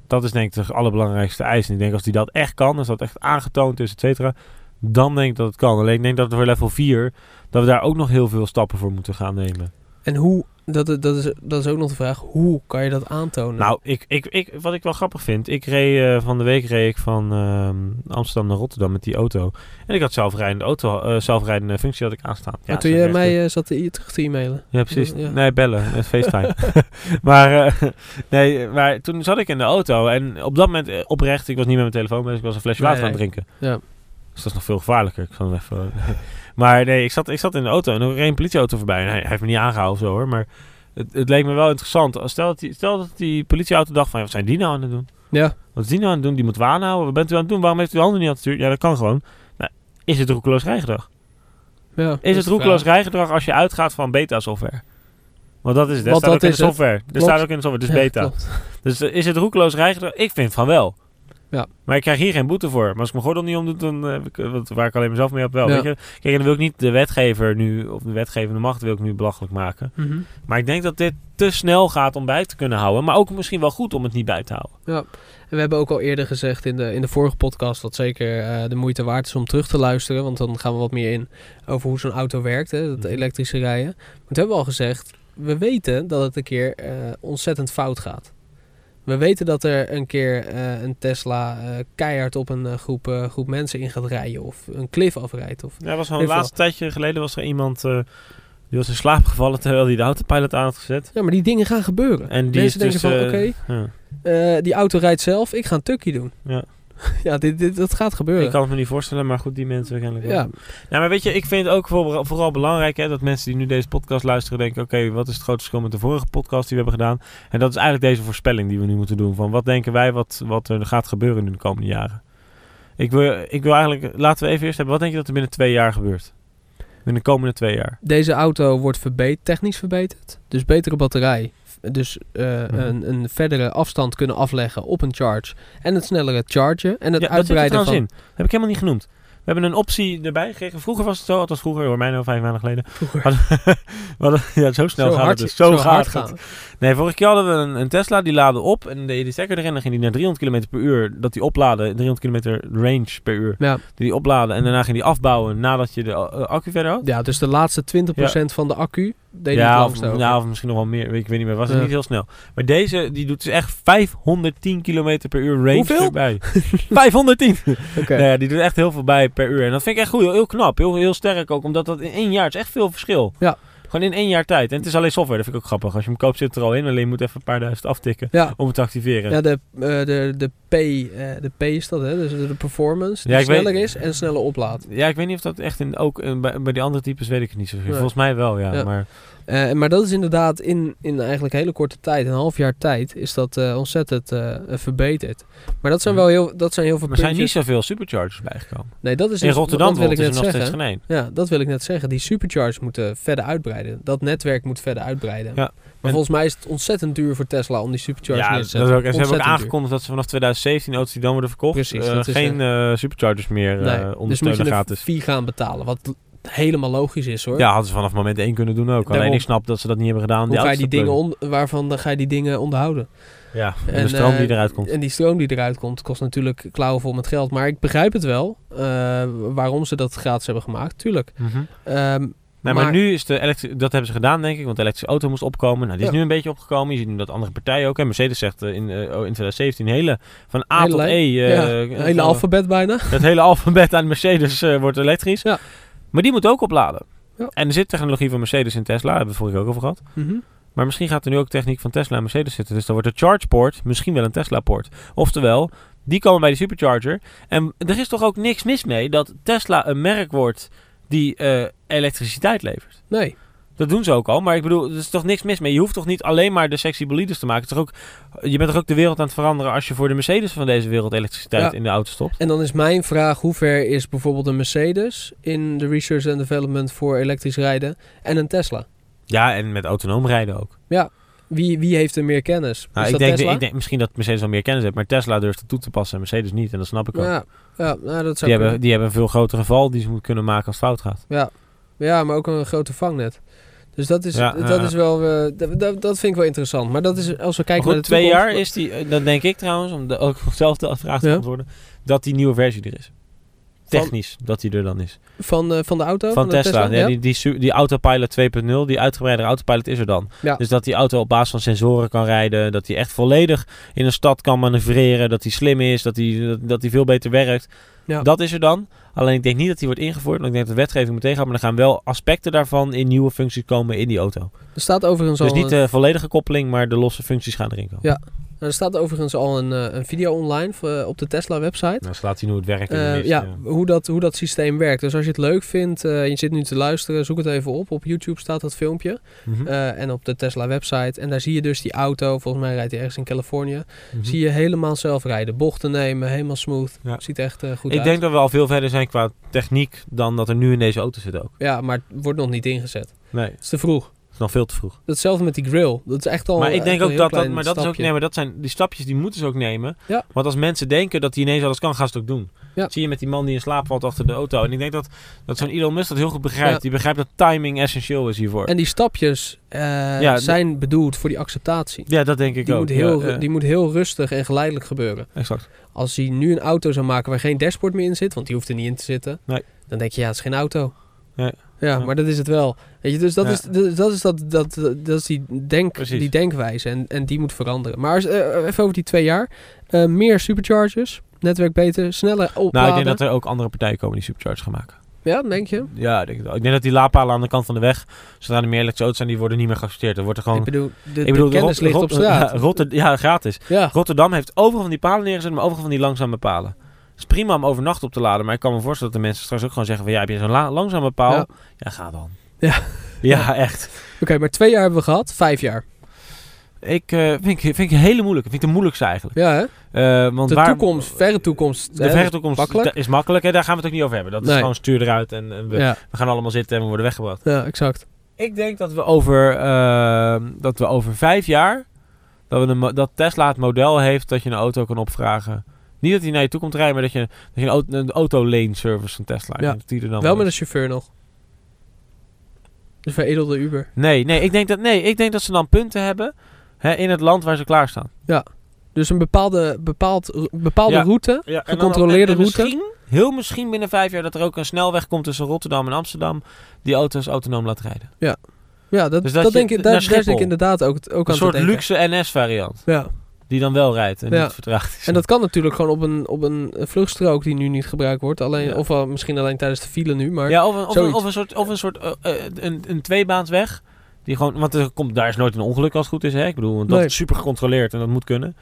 Dat is denk ik de allerbelangrijkste eis. En ik denk als hij dat echt kan, als dat echt aangetoond is, et cetera... Dan denk ik dat het kan. Alleen ik denk dat voor level 4... dat we daar ook nog heel veel stappen voor moeten gaan nemen. En hoe, dat, dat, is, dat is ook nog de vraag, hoe kan je dat aantonen? Nou, ik, ik, ik, wat ik wel grappig vind, ik reed eh, van de week reed ik van ehm, Amsterdam naar Rotterdam met die auto. En ik had zelfrijdende auto, eh, zelfrijdende functie had ik aanstaan. Maar toen dat je is echt, mij eh, zat te, terug te e-mailen. Ja, precies. Ja. Nee, bellen. eh, FaceTime. maar, nee, maar toen zat ik in de auto en op dat moment oprecht, ik was niet met mijn telefoon bezig, ik was een flesje Nee, water aan het drinken. Ja. Dus dat is nog veel gevaarlijker. Ik zal hem even... maar nee, ik zat, ik zat in de auto en er reed een politieauto voorbij. En hij, hij heeft me niet aangehouden of zo hoor, maar het, het leek me wel interessant. Stel dat, die, stel dat die politieauto dacht van, ja, wat zijn die nou aan het doen? Ja, Wat is die nou aan het doen? Die moet aanhouden. Wat bent u aan het doen? Waarom heeft u de handen niet aan het stuur? Ja, dat kan gewoon. Nou, is het roekeloos rijgedrag? ja. dat Is het roekeloos rijgedrag als je uitgaat van beta-software? Want dat is het. Dat staat ook dat in de software. Er Klopt. staat ook in de software, dus beta. Dus eh, is het roekeloos rijgedrag? Ik vind van wel. Ja. Maar ik krijg hier geen boete voor. Maar als ik mijn gordel niet omdoe, dan eh, heb ik, eh, wat- waar ik alleen mezelf mee heb wel. Ja. Weet je? Kijk, en dan wil ik niet de wetgever nu, of de wetgevende macht wil ik nu belachelijk maken. Mhm. Maar ik denk dat dit te snel gaat om bij te kunnen houden. Maar ook misschien wel goed om het niet bij te houden. En we hebben ook al eerder gezegd in de, in de vorige podcast dat zeker eh, de moeite waard is om terug te luisteren. Want dan gaan we wat meer in over hoe zo'n auto werkt, hè, dat Mhm. elektrische rijden. Maar toen hebben we al gezegd, we weten dat het een keer eh, ontzettend fout gaat. We weten dat er een keer eh, een Tesla eh, keihard op een eh, groep, groep mensen in gaat rijden. Of een cliff afrijdt. Of... Ja, was al een laatste tijdje geleden was er iemand die was in slaap gevallen terwijl hij de autopilot aan had gezet. Ja, maar die dingen gaan gebeuren. En die Mensen is denken dus, van, oké, ja. die auto rijdt zelf, ik ga een tukkie doen. Ja. ja, dit, dit, dat gaat gebeuren. Ik kan het me niet voorstellen, maar goed, die mensen wel. ja, Ja, maar weet je, ik vind het ook vooral, vooral belangrijk hè, dat mensen die nu deze podcast luisteren denken: oké, wat is het grote verschil met de vorige podcast die we hebben gedaan? En dat is eigenlijk deze voorspelling die we nu moeten doen. Van wat denken wij wat, wat er gaat gebeuren in de komende jaren? Ik wil, ik wil eigenlijk, laten we even eerst hebben, wat denk je dat er binnen twee jaar gebeurt? Binnen de komende twee jaar. Deze auto wordt verbe- technisch verbeterd. Dus betere batterij. Dus eh, Mhm. een, een verdere afstand kunnen afleggen op een charge. En het snellere chargen. En het ja, dat zit er uitbreiden van... Dat heb ik helemaal niet genoemd. We hebben een optie erbij gekregen. Vroeger was het zo, althans vroeger, hoor mij nou vijf maanden geleden. Vroeger. We hadden- ja, zo snel Zo gaat hard, het dus. Zo, zo gaat hard het. gaan. Nee, vorige keer hadden we een, een Tesla, die laadde op. En deed die stekker erin, dan ging die naar 300 km per uur. Dat die opladen, 300 km range per uur. Ja. Die die opladen en daarna ging die afbouwen nadat je de eh, accu verder had. ja, dus de laatste 20% van de accu deed hij het Ja of, ja, of misschien nog wel meer. Ik weet niet meer. Was het Ja. niet heel snel. Maar deze, die doet dus echt 510 km per uur range Hoeveel? erbij. 510! Oké. Nou ja, die doet echt heel veel bij per uur. En dat vind ik echt goed. Heel knap. Heel, heel sterk ook. Omdat dat in één jaar is echt veel verschil. Ja. Gewoon in één jaar tijd. En het is alleen software. Dat vind ik ook grappig. Als je hem koopt zit het er al in. Alleen je moet even een paar duizend aftikken Ja, om het te activeren. ja de, eh, de, de, P, eh, de P is dat, hè? Dus de, de performance die Ja, ik weet- sneller is en sneller oplaadt. Ja, ik weet niet of dat echt in, ook bij, bij die andere types weet ik het niet zo. Nee. Volgens mij wel, ja. Ja. Maar Eh, maar dat is inderdaad in, in eigenlijk hele korte tijd, een half jaar tijd, is dat eh, ontzettend eh, verbeterd. Maar dat zijn Ja. wel heel, dat zijn heel veel er zijn niet zoveel superchargers bijgekomen. Nee, dat is In dus- Rotterdam dat wil ik bijvoorbeeld is net er nog zeggen. steeds geen. Ja, dat wil ik net zeggen. Die superchargers moeten verder uitbreiden. Dat netwerk moet verder uitbreiden. Ja. Maar En- volgens mij is het ontzettend duur voor Tesla om die superchargers Ja, neer dat te is zetten. ook, en ze hebben ook aangekondigd dat ze vanaf 2017 auto's die dan worden verkocht, Precies, dat geen superchargers meer Nee, dus moet ondersteunen je een gratis. fee gaan betalen. Wat helemaal logisch is hoor. Ja, hadden ze vanaf moment 1 kunnen doen ook. Alleen ik snap dat ze dat niet hebben gedaan. Hoe ga je die dingen on, waarvan dan ga je die dingen onderhouden? Ja, en, En, de stroom eh, die eruit komt. En die stroom die eruit komt, kost natuurlijk klauwen vol met geld. Maar ik begrijp het wel, eh, waarom ze dat gratis hebben gemaakt, tuurlijk. Nou, maar, maar- nu is de elektri- dat hebben ze gedaan, denk ik, want de elektrische auto moest opkomen. Nou, die is Ja. nu een beetje opgekomen. Je ziet nu dat andere partijen ook. Hè. Mercedes zegt eh, in, eh, oh, in 2017 hele van A Hele tot lijn. E. eh, ja, eh, een hele eh, alfabet bijna. Het hele alfabet aan Mercedes eh, wordt elektrisch. Ja. Maar die moet ook opladen. Ja. En er zit technologie van Mercedes in Tesla, hebben we vorige ook over gehad. Mhm. Maar misschien gaat er nu ook techniek van Tesla en Mercedes zitten. Dus dan wordt de ChargePort misschien wel een Tesla-port. Oftewel, die komen bij de supercharger. En er is toch ook niks mis mee dat Tesla een merk wordt die eh, elektriciteit levert. Nee, Dat doen ze ook al, maar ik bedoel, er is toch niks mis mee. Je hoeft toch niet alleen maar de sexy bolides te maken. Toch ook, je bent toch ook de wereld aan het veranderen als je voor de Mercedes van deze wereld elektriciteit Ja. in de auto stopt. En dan is mijn vraag, hoe ver is bijvoorbeeld een Mercedes in de research and development voor elektrisch rijden en een Tesla? Ja, en met autonoom rijden ook. Wie, wie heeft er meer kennis? Nou, ik, denk, ik denk misschien dat Mercedes wel meer kennis heeft, maar Tesla durft het toe te passen en Mercedes niet. En dat snap ik ook. ja, ja, nou, dat zou die, hebben, die hebben een veel grotere val die ze moeten kunnen maken als het fout gaat. Ja. ja, maar ook een grote vangnet. Dus dat is, Ja, dat ja. is wel, eh, dat, dat, vind ik wel interessant. Maar dat is, als we kijken naar de twee toekomst- jaar is die, dan denk ik trouwens, om de, ook zelf de vraag te Ja. beantwoorden, dat die nieuwe versie er is. Van- Technisch, dat die er dan is. Van, eh, van de auto? Van, Tesla. Ja, Ja? Die, die, die Autopilot 2.0, die uitgebreide Autopilot is er dan. Ja. Dus dat die auto op basis van sensoren kan rijden. Dat die echt volledig in een stad kan manoeuvreren. Dat die slim is. Dat die, dat, dat die veel beter werkt. Ja. Dat is er dan. Alleen ik denk niet dat die wordt ingevoerd. Want ik denk dat de wetgeving moet tegenhouden. Maar er gaan wel aspecten daarvan in nieuwe functies komen in die auto. Er staat overigens Dus al niet de volledige koppeling, maar de losse functies gaan erin komen. Ja. Er staat overigens al een, eh, een video online eh, op de Tesla website. Nou, ze laat zien hoe het werkt. Eh, list, ja, Hoe, dat, hoe dat systeem werkt. Dus als je het leuk vindt, eh, je zit nu te luisteren, zoek het even op. Op YouTube staat dat filmpje. Mhm. Eh, en op de Tesla website. En daar zie je dus die auto. Volgens mij rijdt hij ergens in Californië. Mhm. Zie je helemaal zelf rijden. Bochten nemen, helemaal smooth. Ja. Ziet echt eh, goed ik uit. denk dat we al veel verder zijn qua techniek dan dat er nu in deze auto zit ook. Ja, maar het wordt nog niet ingezet. Nee, Het is te vroeg. Is nog veel te vroeg. Hetzelfde met die grill. Dat is echt al maar ik denk ook dat, dat, maar dat is ook, nee, maar dat zijn die stapjes die moeten ze ook nemen. Ja. Want als mensen denken dat die ineens alles kan, gaan ze het ook doen. Ja. Zie je met die man die in slaap valt achter de auto. En ik denk dat, dat zo'n Elon Musk dat heel goed begrijpt. Ja. Die begrijpt dat timing essentieel is hiervoor. En die stapjes eh, zijn bedoeld voor die acceptatie. ja, dat denk ik Die ook. moet, heel, ja, die moet heel rustig en geleidelijk gebeuren. exact. Als hij nu een auto zou maken waar geen dashboard meer in zit, want die hoeft er niet in te zitten, Nee. dan denk je, ja, het is geen auto. Nee. Ja, maar dat is het wel. Weet je, dus dat Ja. is, dat, dat is, dat, dat, dat is die, denk, Precies. die denkwijze en, en die moet veranderen. Maar als, eh, even over die twee jaar. Eh, meer superchargers, netwerk beter, sneller opladen. Nou, ik denk dat er ook andere partijen komen die supercharge gaan maken. Ja, denk je? Ja, ik denk, ik dat die laadpalen aan de kant van de weg, zodra er meer elektrische auto's zijn, die worden niet meer geaccepteerd. Er wordt er gewoon... ik bedoel, de, ik bedoel, de kennis Rot- ligt op straat. Ja, Rotter- ja, gratis. Ja, Rotterdam heeft overal van die palen neergezet, maar overal van die langzame palen. Het is prima om overnacht op te laden, maar ik kan me voorstellen dat de mensen straks ook gewoon zeggen van ja, heb je zo'n la- langzame paal? Ja. Ja. ga dan. Ja. Ja, echt. oké, maar twee jaar hebben we gehad, vijf jaar. Ik eh, vind, ik- vind ik hele moeilijke. Vind ik de moeilijkste eigenlijk. Ja, hè? Eh, want De waar, toekomst, verre toekomst. De hè, verre toekomst makkelijk. is makkelijk. Hè? Daar gaan we het ook niet over hebben. Dat is gewoon stuur eruit en, en we, Ja, we gaan allemaal zitten en we worden weggebracht. ja, exact. Ik denk dat we over, eh, dat we over vijf jaar, dat, we een, dat Tesla het model heeft dat je een auto kan opvragen. Niet dat hij naar je toe komt rijden, maar dat je, dat je een, auto, een auto-lane service van Tesla. Ja. die er dan Wel is. met een chauffeur nog. De veredelde Uber. Nee, nee, ik denk dat, nee, ik denk dat ze dan punten hebben hè, in het land waar ze klaarstaan. Dus een bepaalde, bepaald, bepaalde Ja. route. Ja, Gecontroleerde route. Misschien, heel misschien binnen vijf jaar dat er ook een snelweg komt tussen Rotterdam en Amsterdam. Die auto's autonoom laat rijden. Ja, dat, Dus dat, dat je denk ik, daar, zit ik inderdaad ook, ook Een aan soort te denken. luxe NS-variant. Ja. Die dan wel rijdt en Ja. niet vertraagd is. En dat kan natuurlijk gewoon op een, op een vluchtstrook die nu niet gebruikt wordt. Alleen, Ja. Of wel misschien alleen tijdens de file nu. Maar ja, of een, of een, zoiets. of een soort, of een, soort eh, eh, een, een tweebaansweg. Die gewoon, want er komt, daar is nooit een ongeluk als het goed is. Hè? Ik bedoel, want dat Nee. is super gecontroleerd en dat moet kunnen.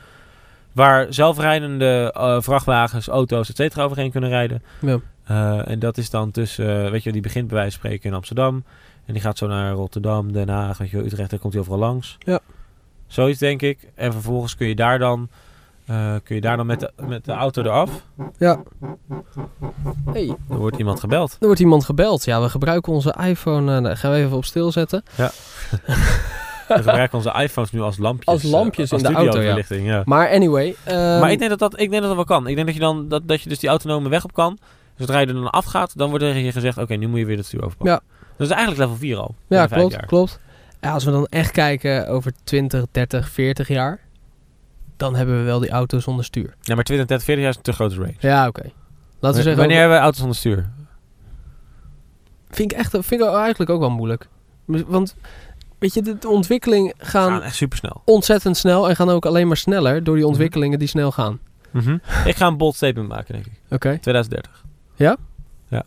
Waar zelfrijdende eh, vrachtwagens, auto's, et cetera overheen kunnen rijden. Ja. En dat is dan tussen, weet je, die begint bij wijze van spreken in Amsterdam. En die gaat zo naar Rotterdam, Den Haag, weet je, Utrecht, daar komt hij overal langs. Ja. Zoiets denk ik. En vervolgens kun je daar dan, eh, kun je daar dan met, de, met de auto eraf. ja. Hey, Er wordt iemand gebeld. er wordt iemand gebeld. Ja, we gebruiken onze iPhone. daar gaan we even op stilzetten. We gebruiken onze iPhones nu als lampjes. Als lampjes eh, in de auto, ja. ja. Maar anyway. ehm, Maar ik denk dat dat, ik denk dat dat wel kan. Ik denk dat je dan dat, dat je dus die autonome weg op kan. Zodra je er dan afgaat, dan wordt tegen je gezegd: Oké, nu moet je weer het stuur overpakken. Ja. Dat is eigenlijk level 4 al. ja, klopt, klopt. Ja, als we dan echt kijken over 20, 30, 40 jaar. Dan hebben we wel die auto zonder stuur. Ja, maar 20, 30, 40 jaar is een te grote range. Ja, oké. Laten we zeggen. Wanneer hebben we auto's zonder stuur? Vind ik, echt, vind ik eigenlijk ook wel moeilijk. Want, weet je, de, ontwikkeling gaan Gaan echt super snel. ontzettend snel en gaan ook alleen maar sneller door die ontwikkelingen die snel gaan. ik ga een bold statement maken, denk ik. Oké. 2030. Ja? Ja.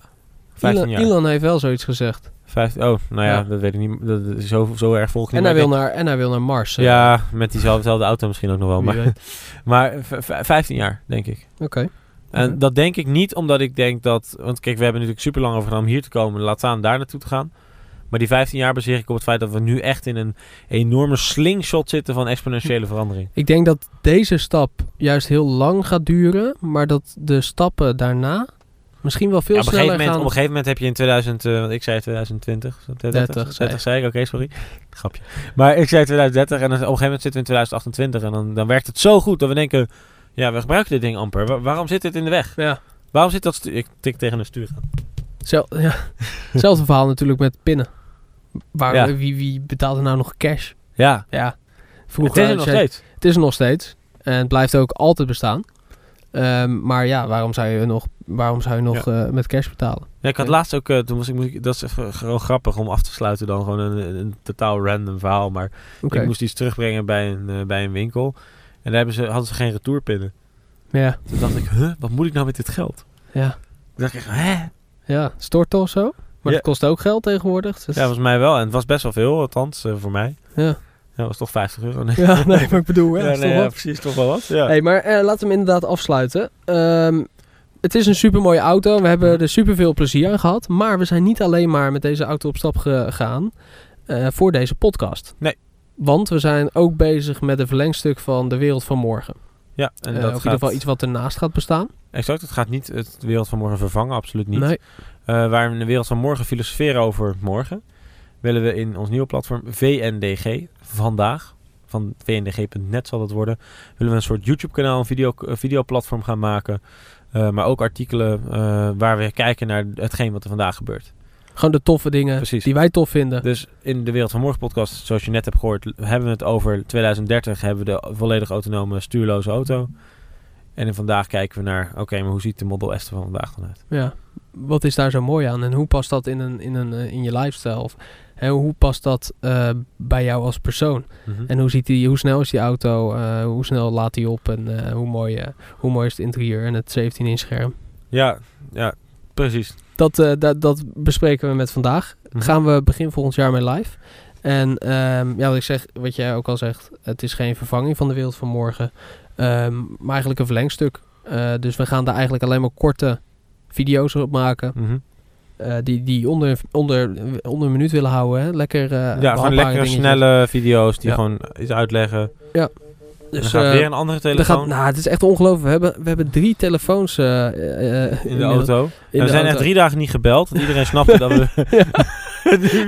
15 Elon, jaar. Elon heeft wel zoiets gezegd. 15, oh, nou ja, Ja. dat weet ik niet. Dat, is zo, zo erg volg En hij, wil naar, en hij wil naar Mars. Ja, met diezelfde auto misschien ook nog wel. Maar, maar v- v- 15 jaar, denk ik. Oké. En dat denk ik niet omdat ik denk dat... Want kijk, we hebben natuurlijk super lang over gedaan om hier te komen. Laat staan daar naartoe te gaan. Maar die 15 jaar baseer ik op het feit dat we nu echt in een enorme slingshot zitten van exponentiële verandering. Ik denk dat deze stap juist heel lang gaat duren, maar dat de stappen daarna misschien wel veel Ja, op, een gegeven sneller moment, gaan. op een gegeven moment heb je in 2000... eh, want ik zei 2020. 30, 30 30, zei ik, oké, sorry. Grapje. Maar ik zei 2030 en dan, op een gegeven moment zitten we in 2028. En dan, dan werkt het zo goed dat we denken... Ja, we gebruiken dit ding amper. Wa- waarom zit dit in de weg? Ja. Waarom zit dat stuur... Ik tik tegen een stuur aan. Zel- ja. Hetzelfde verhaal natuurlijk met pinnen. Waar, Ja. wie, wie betaalt er nou nog cash? Ja, Ja. Vroeger het is er nog steeds. Het is er nog steeds. En het blijft ook altijd bestaan. Ehm, maar ja, waarom zou je nog, waarom zou je nog eh, met cash betalen? Ja, ik had Ja. laatst ook, eh, toen was ik, moest ik, dat is even gewoon grappig om af te sluiten dan gewoon een, een, totaal random verhaal. Maar ik moest iets terugbrengen bij een, eh, bij een winkel. En daar hebben ze, hadden ze geen retourpinnen. Ja, Toen dacht ik, huh, wat moet ik nou met dit geld? ja. Toen dacht ik, hè? Ja, storten of zo. Maar Ja. dat kost ook geld tegenwoordig. Dus Ja, volgens mij wel. En het was best wel veel, althans voor mij. ja. Ja, dat was toch 50 euro. Nee. ja, nee, maar ik bedoel, ja, Ja, is nee, toch ja, wat? precies, toch wel wat. Ja. Hey, maar eh, laten we hem inderdaad afsluiten. Ehm, het is een super mooie auto. We hebben er super veel plezier aan gehad. Maar we zijn niet alleen maar met deze auto op stap gegaan eh, voor deze podcast. Nee. Want we zijn ook bezig met een verlengstuk van de wereld van morgen. ja, en Eh, dat of in ieder geval iets wat ernaast gaat bestaan. Exact, het gaat niet het de wereld van morgen vervangen, absoluut niet. Nee. Eh, waar we in de wereld van morgen filosoferen over morgen, willen we in ons nieuwe platform VNDG vandaag, van vndg.net zal dat worden, willen we een soort YouTube-kanaal, een video, een videoplatform gaan maken. Eh, maar ook artikelen eh, waar we kijken naar hetgeen wat er vandaag gebeurt. Gewoon de toffe dingen Precies. die wij tof vinden. Dus in de Wereld van Morgen podcast, zoals je net hebt gehoord, hebben we het over 2030 hebben we de volledig autonome stuurloze auto. En in vandaag kijken we naar, oké, maar hoe ziet de Model S er van vandaag dan uit? Ja. Wat is daar zo mooi aan? En hoe past dat in, een, in, een, eh, in je lifestyle? Of, hè, hoe past dat eh, bij jou als persoon? En hoe, ziet die, hoe snel is die auto? Eh, hoe snel laat die op? En eh, hoe, mooi, hoe mooi is het interieur en het 17-inch scherm? Ja, ja, precies. Dat, dat, dat bespreken we met vandaag. Mhm. Gaan we begin volgend jaar mee live. En ehm, ja, wat ik zeg, wat jij ook al zegt, het is geen vervanging van de wereld van morgen. ehm, maar eigenlijk een verlengstuk. Dus we gaan daar eigenlijk alleen maar korte video's op maken. Mhm. Eh, die die onder, onder, onder een minuut willen houden. Hè? Lekker, eh Ja, gewoon lekkere, snelle video's die Ja. gewoon iets uitleggen. Dus, Dus, dan gaat eh, weer een andere er telefoon gaat, nou, het is echt ongelooflijk. We hebben, we hebben drie telefoons eh, eh, in de auto. in En we de zijn echt auto. drie dagen niet gebeld. Want iedereen snapte dat we...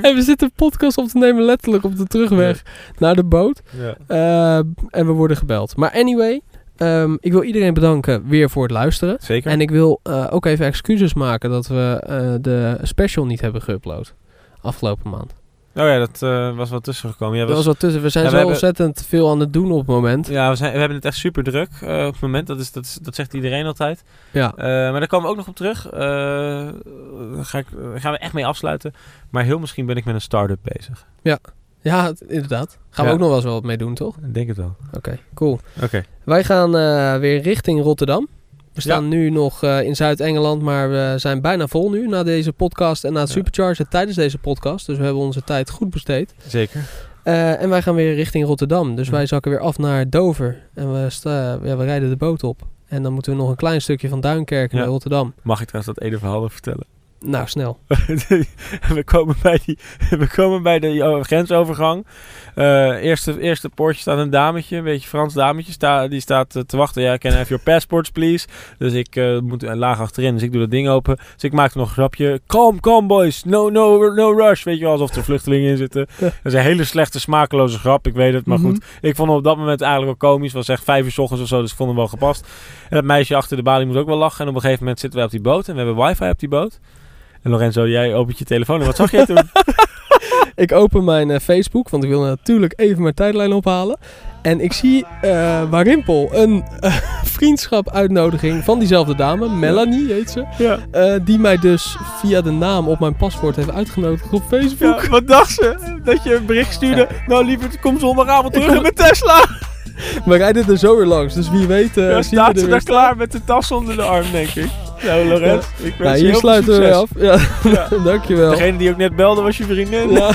En we zitten podcast op te nemen letterlijk op de terugweg naar de boot. ja. En we worden gebeld. Maar anyway, Ehm, ik wil iedereen bedanken weer voor het luisteren. Zeker. En ik wil eh, ook even excuses maken dat we eh, de special niet hebben geüpload. Afgelopen maand. Oh ja, dat eh, was wel tussengekomen. Ja, was was, wat tussen. We zijn Ja, we zo hebben- ontzettend veel aan het doen op het moment. ja we, zijn, we hebben het echt super druk op het moment. Dat, is, dat, is, dat zegt iedereen altijd. Ja. Maar daar komen we ook nog op terug. Daar ga ik, daar gaan we echt mee afsluiten. Maar heel misschien ben ik met een start-up bezig. Ja, het- inderdaad. Gaan we Ja. ook nog wel eens wel wat mee doen, toch? Ik denk het wel. Oké, cool. Oké. Wij gaan eh, weer richting Rotterdam. We staan nu nog eh, in Zuid-Engeland, maar we zijn bijna vol nu na deze podcast en na het Ja. Supercharger tijdens deze podcast. Dus we hebben onze tijd goed besteed. Zeker. Eh, en wij gaan weer richting Rotterdam. Dus Ja. wij zakken weer af naar Dover. En we, sta, ja, we rijden de boot op. En dan moeten we nog een klein stukje van Duinkerken Ja. naar Rotterdam. Mag ik trouwens dat ene verhaal nog vertellen? Nou, snel. we, komen bij die, we komen bij de oh, grensovergang. Eh, eerste, eerste poortje staat een dametje, een beetje Frans dametje. Sta, die staat eh, te wachten. Ja, can I have your passports, please? Dus ik eh, moet uh, laag achterin, dus ik doe dat ding open. Dus ik maak nog een grapje. Calm, calm boys, no, no, no rush. Weet je wel, alsof er vluchtelingen in zitten. Dat is een hele slechte, smakeloze grap, ik weet het. Maar Mhm. goed, ik vond hem op dat moment eigenlijk wel komisch. Het was echt vijf uur s ochtends of zo, dus ik vond hem wel gepast. En dat meisje achter de balie moet ook wel lachen. En op een gegeven moment zitten wij op die boot en we hebben wifi op die boot. En Lorenzo, jij opent je telefoon. En wat zag jij toen? Ik open mijn eh, Facebook, want ik wil natuurlijk even mijn tijdlijn ophalen. En ik zie eh Warimpel een eh, vriendschap uitnodiging van diezelfde dame, Melanie heet ze. ja. die mij dus via de naam op mijn paspoort heeft uitgenodigd op Facebook. ja. Wat dacht ze? Dat je een bericht stuurde. Nou, lieverd, kom zondagavond terug in mijn Tesla. We rijden er zo weer langs, dus wie weet eh ja, staat ze daar klaar met de tas onder de arm, denk ik. Nou, Lorenz, ik wens Nou, je hier sluiten we af. Ja, Ja. dankjewel. Degene die ook net belde was je vriendin. Ja.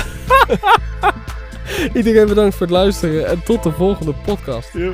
Iedereen bedankt voor het luisteren en tot de volgende podcast. Ja.